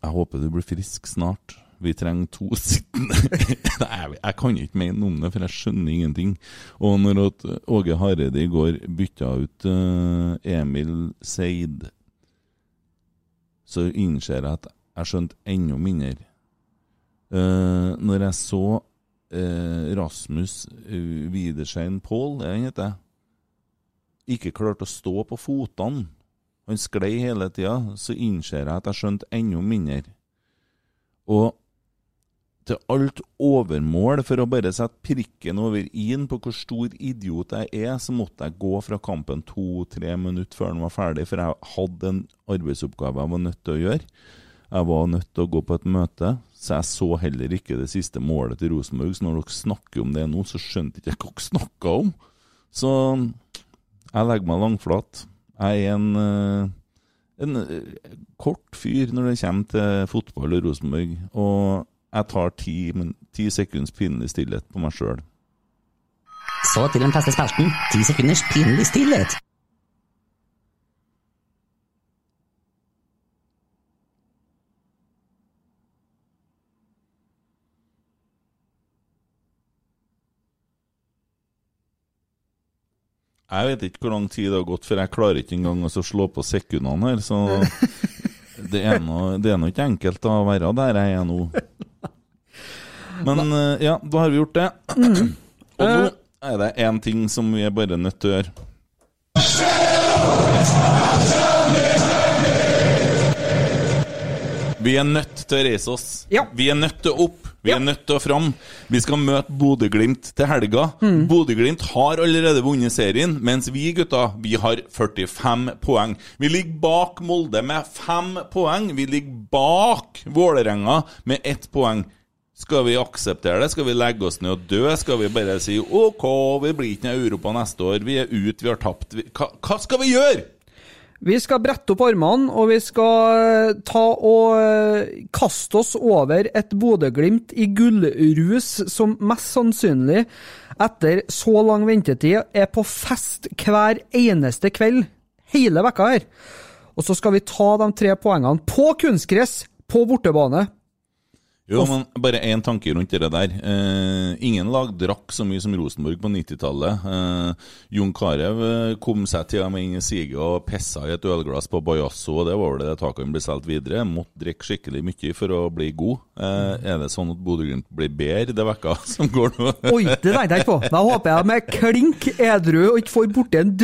jeg håper du blir frisk snart. Vi trenger to sittende Nei, jeg, kan ikke mene om det, for jeg skjønner ingenting. Og når Åge Hareide i går bytta ut eh, Emil Seid, så innser jeg at jeg skjønte enda mindre. Uh, når jeg så uh, Rasmus uh, Widerschein Pål, er han heter, ikke klarte å stå på fotene, han sklei hele tida, så innser jeg at jeg skjønte enda mindre. Og til alt overmål, for å bare sette prikken over i-en på hvor stor idiot jeg er, så måtte jeg gå fra kampen to-tre minutter før den var ferdig, for jeg hadde en arbeidsoppgave jeg var nødt til å gjøre. Jeg var nødt til å gå på et møte, så jeg så heller ikke det siste målet til Rosenborg. Så når dere snakker om det nå, så skjønte ikke jeg hva dere snakka om. Så jeg legger meg langflat. Jeg er en, eh, en eh, kort fyr når det kommer til fotball og Rosenborg. Og jeg tar ti, ti sekunds pinlig stillhet på meg sjøl. Så til den faste spalten. Ti sekunders pinlig stillhet. Jeg vet ikke hvor lang tid det har gått, for jeg klarer ikke engang å slå på sekundene her. Så det er nå ikke enkelt å være der jeg er nå. Men eh, ja, da har vi gjort det. Og nå er det én ting som vi er bare nødt til å gjøre. Vi er nødt til å reise oss. Vi er nødt til å opp. Vi er nødt til å fram. Vi skal møte Bodø-Glimt til helga. Bodø-Glimt har allerede vunnet serien, mens vi gutta vi har 45 poeng. Vi ligger bak Molde med fem poeng. Vi ligger bak Vålerenga med ett poeng. Skal vi akseptere det? Skal vi legge oss ned og dø? Skal vi bare si OK, vi blir ikke noe Europa neste år, vi er ute, vi har tapt Hva, hva skal vi gjøre? Vi skal brette opp armene, og vi skal eh, ta og eh, kaste oss over et Bodø-Glimt i gullrus som mest sannsynlig, etter så lang ventetid, er på fest hver eneste kveld hele vekka her. Og så skal vi ta de tre poengene på kunstgress på bortebane. Jo, men bare én tanke rundt det der. Eh, ingen lag drakk så mye som Rosenborg på 90-tallet. Eh, Jon Carew eh, kom seg til med inn i siget og pissa i et ølglass på Bajasso, og det var vel det taket han ble solgt videre. Måtte drikke skikkelig mye for å bli god. Eh, er det sånn at Bodø-Glimt blir bedre det vekka som går nå? Oi, det tenkte jeg ikke på. Da håper jeg med klink edru og ikke får borti en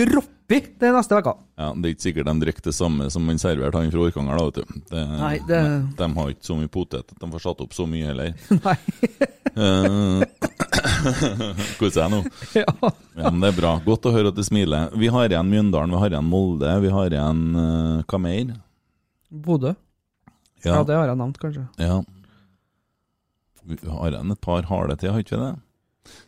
droppi det neste vekka. Ja, Det er ikke sikkert de drikker det samme som han serverte han fra Orkanger, da, vet du. Det, Nei, det- De har ikke så mye potet at de får satt opp så mye heller. Nei. Eh, Koser jeg nå? Ja. ja, men det er bra. Godt å høre at du smiler. Vi har igjen Mjøndalen, vi har igjen Molde, vi har igjen uh, hva mer? Bodø. Ja. det har jeg nevnt, kanskje. Ja. Vi har igjen et par harde til, har ikke vi det?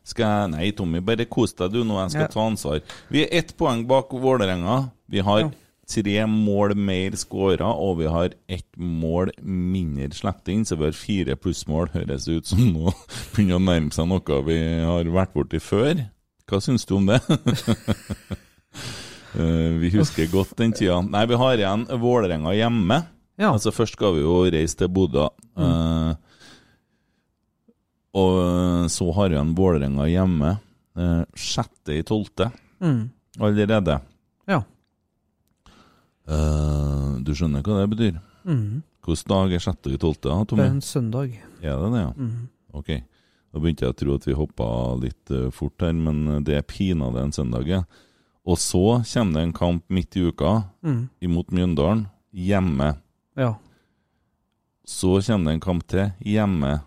Skal jeg Nei, Tommy, bare kos deg du nå, jeg skal Ja. ta ansvar. Vi er ett poeng bak Vålerenga. Vi har Ja. tre mål mer skåra, og vi har ett mål mindre sluppet inn, så vi har fire plussmål. Høres ut som nå begynner å nærme seg noe vi har vært borti før. Hva syns du om det? Eh, vi husker godt den tida. Nei, vi har igjen Vålerenga hjemme. Ja. Altså Først skal vi jo reise til Bodø. Eh, og eh, så har han Vålerenga hjemme. eh, sjette i tolvte Mm. allerede. Ja. Eh, du skjønner hva det betyr? Mm. Hvilken dag er sjette i Tommy? Det er en søndag. Er det det, ja? Mm. Ok. Da begynte jeg å tro at vi hoppa litt uh, fort her, men eh, det er pinadø en søndag, ja. Og så kommer det en kamp midt i uka mm. imot Mjøndalen, hjemme. Ja. Så kommer det en kamp til, hjemme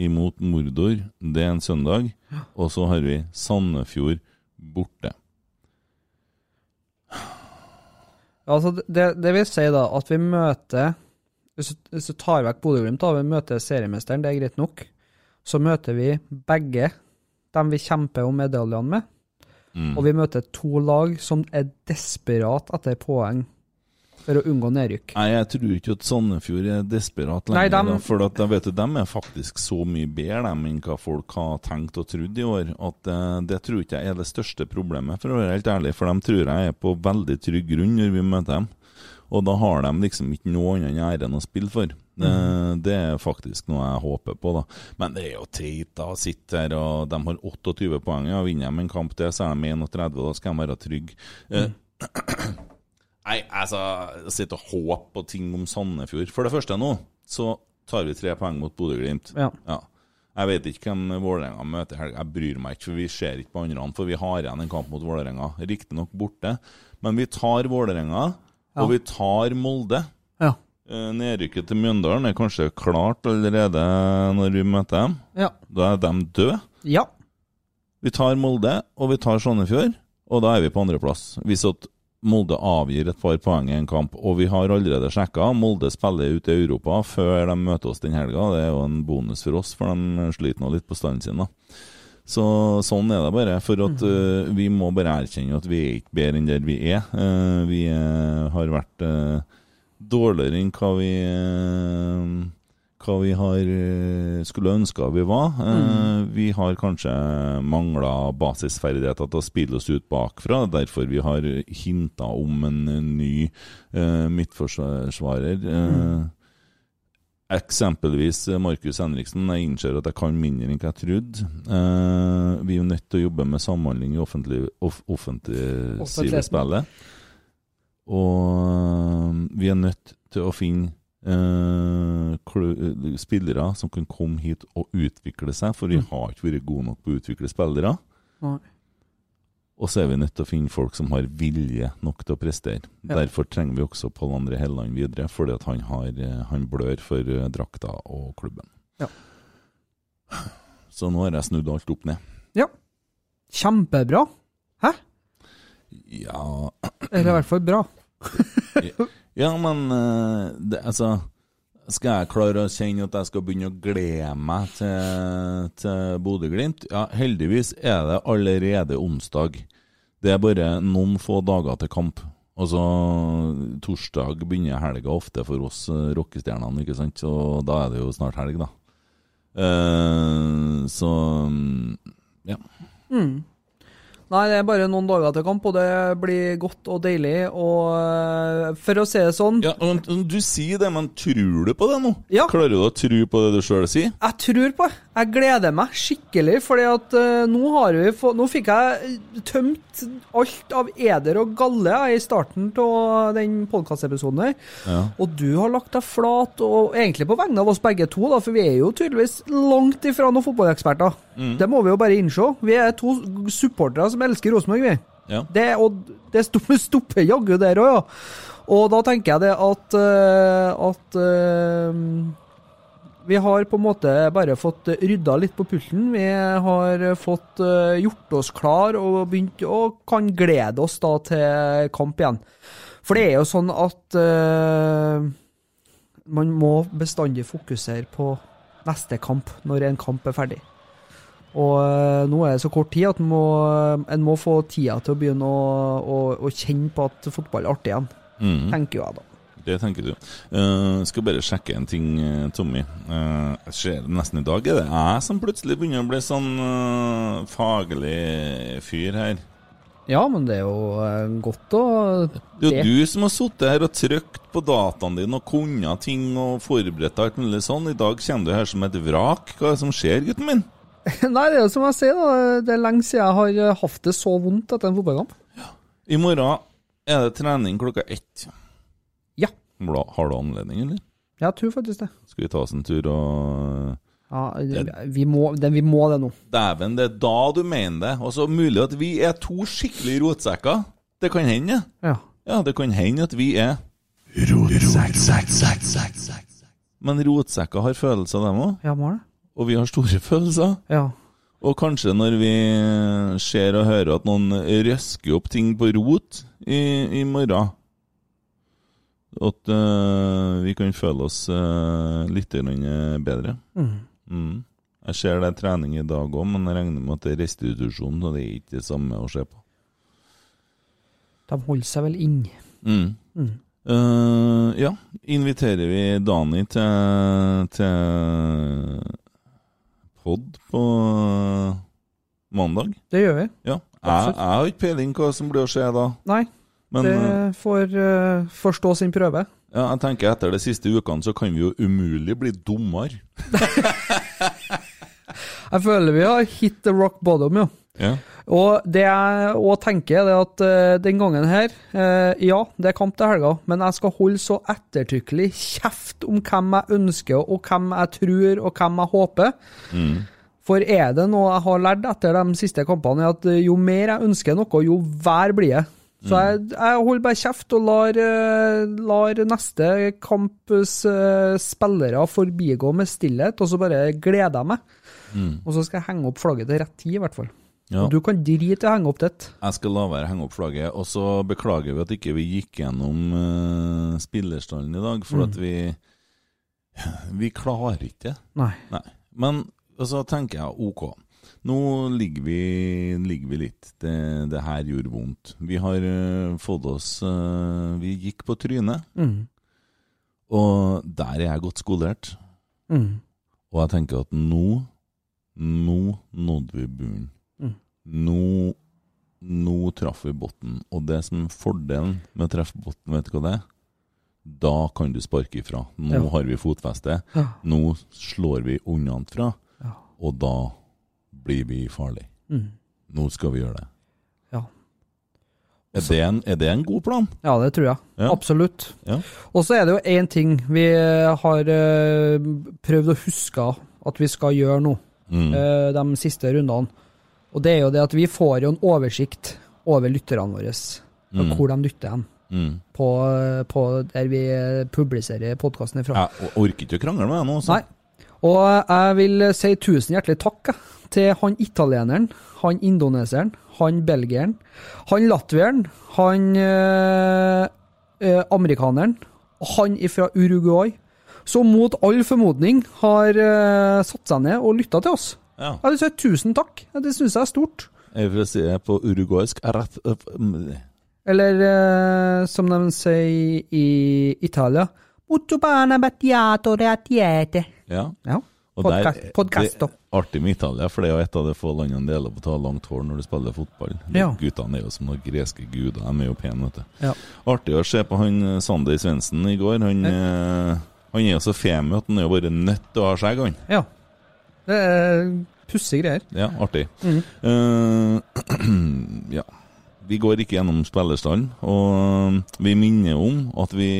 imot Mordor. Det er en søndag. Og så har vi Sandefjord borte. Altså, det, det vil si da at vi møter Hvis hvis du tar vekk Bodø-Glimt, vi møter seriemesteren, det er greit nok. Så møter vi begge dem vi kjemper om medaljene med. Mm. Og vi møter to lag som er desperat etter poeng for å unngå nedrykk. Nei, jeg tror ikke at Sandefjord er desperat Nei, lenger. dem- da, for at, vet, du, de er faktisk så mye bedre dem, enn hva folk har tenkt og trodd i år. At uh, Det tror ikke jeg er det største problemet, for å være helt ærlig. For de tror jeg er på veldig trygg grunn når vi møter dem. Og da har de liksom ikke noe annet enn æren å spille for. Mm. Det er faktisk noe jeg håper på, da. Men det er jo teit da, sitte her og De har 28 poeng. Ja, vinner de en kamp til, så er de 31, og da skal de være trygge. Eh, Nei, altså Sitte og håper på ting om Sandefjord. For det første nå, så tar vi tre poeng mot Bodø-Glimt. Ja. Jeg vet ikke hvem Vålerenga møter i helga. Jeg bryr meg ikke, for vi ser ikke på andre. For vi har igjen en kamp mot Vålerenga. Riktignok borte, men vi tar Vålerenga, Ja. og vi tar Molde. Ja. Eh, Nedrykket til Mjøndalen er kanskje klart allerede når vi møter dem. Ja. Da er de døde. Ja. Vi tar Molde, og vi tar Sandefjord, og da er vi på andreplass. Hvis at Molde avgir et par poeng i en kamp, og vi har allerede sjekka Molde spiller ute i Europa før de møter oss den helga. Det er jo en bonus for oss, for de sliter nå litt på standen sin. da. Så Sånn er det bare. For at uh, vi må bare erkjenne at vi er ikke bedre enn der vi er. Uh, vi eh, har vært dårligere enn hva vi hva vi har eh, skulle ønske vi var. Eh, Vi har kanskje mangla basisferdigheter til å spille oss ut bakfra. Derfor vi har hinta om en eh, ny eh, midtforsvarer. Eh, Eksempelvis eh, Markus Henriksen. Jeg innser at jeg kan mindre enn jeg trodde. Eh, vi er jo nødt til å jobbe med samhandling i offentlig, off, offentlig spillet. Og vi er nødt til å finne eh, eh, spillere som kan komme hit og utvikle seg, for vi Mm. har ikke vært gode nok på å utvikle spillere. Nei. Og så er vi nødt til å finne folk som har vilje nok til å prestere. Ja. Derfor trenger vi også Pål André Helland videre, fordi at han, har, eh, han blør for drakta og klubben. Ja. Så nå har jeg snudd alt opp ned. Ja. Kjempebra. Hæ? Ja Eller i hvert fall bra. Ja, men eh, det, altså Skal jeg klare å kjenne at jeg skal begynne å glede meg til, til Bodø-Glimt? Ja, heldigvis er det allerede onsdag. Det er bare noen få dager til kamp. Altså, torsdag begynner helga ofte for oss eh, rockestjernene, ikke sant? Så da er det jo snart helg, da. Uh, så mm, ja. Mm. Nei, det er bare noen dager til kamp, og det blir godt og deilig. Og eh, for å si det sånn Ja, men Du sier det, men tror du på det nå? Ja. Klarer du å tro på det du sjøl sier? Jeg tror på det. Jeg gleder meg skikkelig, fordi at eh, nå har vi få, Nå fikk jeg tømt alt av eder og galle i starten av den podkastepisoden her. Ja. Og du har lagt deg flat, og egentlig på vegne av oss begge to, da, for vi er jo tydeligvis langt ifra noen fotballeksperter. Mm. Det må vi jo bare innse. Vi er to supportere som elsker Rosenborg, vi. Ja. Det, og det stopper, jaggu der òg, ja. Og da tenker jeg det at eh, at eh, vi har på en måte bare fått rydda litt på pulten. Vi har fått eh, gjort oss klar og begynt å kan glede oss da til kamp igjen. For det er jo sånn at uh, man må bestandig fokusere på neste kamp når en kamp er ferdig. Og eh, nå er det så kort tid at en må, en må få tida til å begynne å, å, å kjenne på at fotball er artig igjen. mm. Tenker jo jeg, da. Det tenker du. Uh, skal bare sjekke en ting, eh, Tommy. Uh, ser nesten i dag er det jeg som plutselig begynner å bli sånn uh, faglig fyr her. Ja, men det er jo godt å Det er jo du som har sittet her og trykt på dataene dine og kunnet ting og forberedt alt mulig sånn. I dag kommer du her som et vrak. Hva er det som skjer, gutten min? Nei, det er jo som jeg sier, da. Det er lenge siden jeg har hatt det så vondt etter en fotballkamp. I morgen er det trening klokka ett. Ja. Har du anledning, eller? Jeg tror faktisk det. Skal vi ta oss en tur og Ja, vi må det, vi må det nå. Dæven, det er da du mener det. Og så mulig at vi er to skikkelig rotsekker. Det kan hende. Ja. Ja, det kan hende at vi er Men rotsekker har følelser, dem òg. Ja, må det. Og vi har store følelser. Ja. Og kanskje når vi ser og hører at noen røsker opp ting på rot i, i morgen At uh, vi kan føle oss uh, litt bedre. Mm. Mm. Jeg ser det er trening i dag òg, men jeg regner med at det er restitusjon, og det er ikke det samme å se på. De holder seg vel inne. Mm. Mm. Uh, ja, inviterer vi Dani til, til pod på mandag? Det gjør vi. Ja. Jeg, jeg har ikke peiling hva som blir å skje da. Nei, Men det eh, får uh, forstå sin prøve. ja, jeg tenker etter de siste ukene så kan vi jo umulig bli dummere. Jeg føler vi har hit the rock bottom, jo. Ja. Og det jeg òg tenker, er at uh, den gangen her uh, Ja, det er kamp til helga, men jeg skal holde så ettertrykkelig kjeft om hvem jeg ønsker, og hvem jeg tror, og hvem jeg håper. Mm. For er det noe jeg har lært etter de siste kampene, er at jo mer jeg ønsker noe, jo vær blir jeg. Så jeg, jeg holder bare kjeft og lar, eh, lar neste kamps eh, spillere forbigå med stillhet, og så bare gleder jeg meg. Mm. Og så skal jeg henge opp flagget til rett tid, i hvert fall. Ja. Og du kan drite i å henge opp ditt. Jeg skal la være å henge opp flagget. Og så beklager vi at ikke vi gikk gjennom uh, spillerstallen i dag, for Mm. at vi Vi klarer ikke det. Nei. Men så tenker jeg ok. Nå ligger vi, ligger vi litt. Det, det her gjorde vondt. Vi har uh, fått oss uh, Vi gikk på trynet. Mm. Og der er jeg godt skolert. Mm. Og jeg tenker at nå Nå nådde vi bunnen. Mm. Nå Nå traff vi bunnen. Og det som er fordelen med å treffe bunnen, vet du hva det er? Da kan du sparke ifra. Nå Ja. har vi fotfeste. Ja. Nå slår vi unnafra, Ja. og da blir vi farlige. Mm. Nå skal vi gjøre det. Ja. Er det en, er det en god plan? Ja, det tror jeg. Ja. Absolutt. Ja. Og så er det jo én ting vi har eh, prøvd å huske at vi skal gjøre nå, Mm. eh, de siste rundene. Og det er jo det at vi får jo en oversikt over lytterne våre, og Mm. hvor de lytter hen. Mm. På, på der vi publiserer podkasten ifra. Jeg orker ikke å krangle med deg nå. Så. Nei. Og jeg vil si tusen hjertelig takk til han italieneren, han indoneseren, han belgieren, han latvieren, han eh, eh, amerikaneren, han fra Uruguay, som mot all formodning har eh, satt seg ned og lytta til oss. Ja. Jeg vil si tusen takk. Det syns jeg er stort. Jeg vil si det på uruguaysk mm, Eller eh, som de sier i Italia Molto bene atiete. Ja. Ja. Er Artig med Italia, for det er jo et av de få landene det gjelder på å ta langt hår når du spiller fotball. Ja. Guttene er jo som noen greske guder, de er jo pene, vet du. Ja. Artig å se på han eh, Sander Svendsen i går. Han, ja. han er jo så femi at han er jo bare nødt til å ha skjegg, han. Ja. Det er pussige greier. Ja, artig. Mhm. Uh, ja. Vi går ikke gjennom spillerstallen, og vi minner om at vi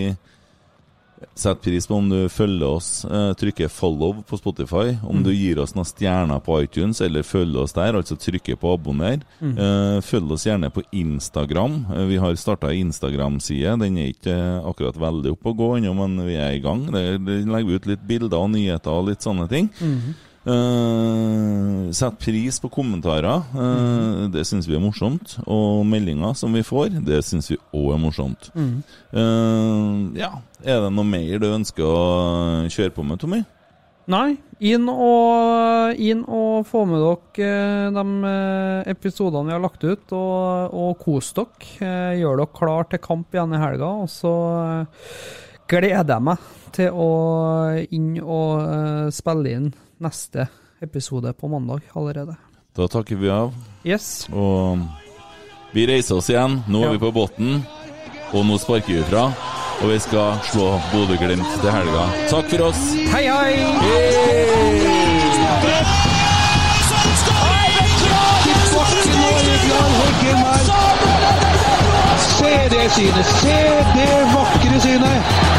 setter pris på om du følger oss, eh, trykker 'follow' på Spotify, om du gir oss noen stjerner på iTunes, eller følger oss der, altså trykker på 'abonner'. Mhm. Eh, følg oss gjerne på Instagram. Eh, vi har starta Instagram-side. Den er ikke akkurat veldig oppe å gå ennå, men vi er i gang. Der legger vi ut litt bilder og nyheter og litt sånne ting. Mhm. Eh, sett pris på kommentarer. Eh, Det syns vi er morsomt. Og meldinger som vi får, det syns vi òg er morsomt. Mm. Uh, ja. Er det noe mer du ønsker å kjøre på med, Tommy? Nei, inn og, inn og få med dere de episodene vi har lagt ut, og, og kos dere. Gjør dere klar til kamp igjen i helga, og så gleder jeg meg til å inn og spille inn neste episode på mandag allerede. Da takker vi av. Yes. Og vi reiser oss igjen. Nå er Ja. vi på båten, og nå sparker vi fra. Og vi skal slå Bodø-Glimt til helga. Takk for oss! Hei, hei! Her. Se det synet! Se det vakre synet!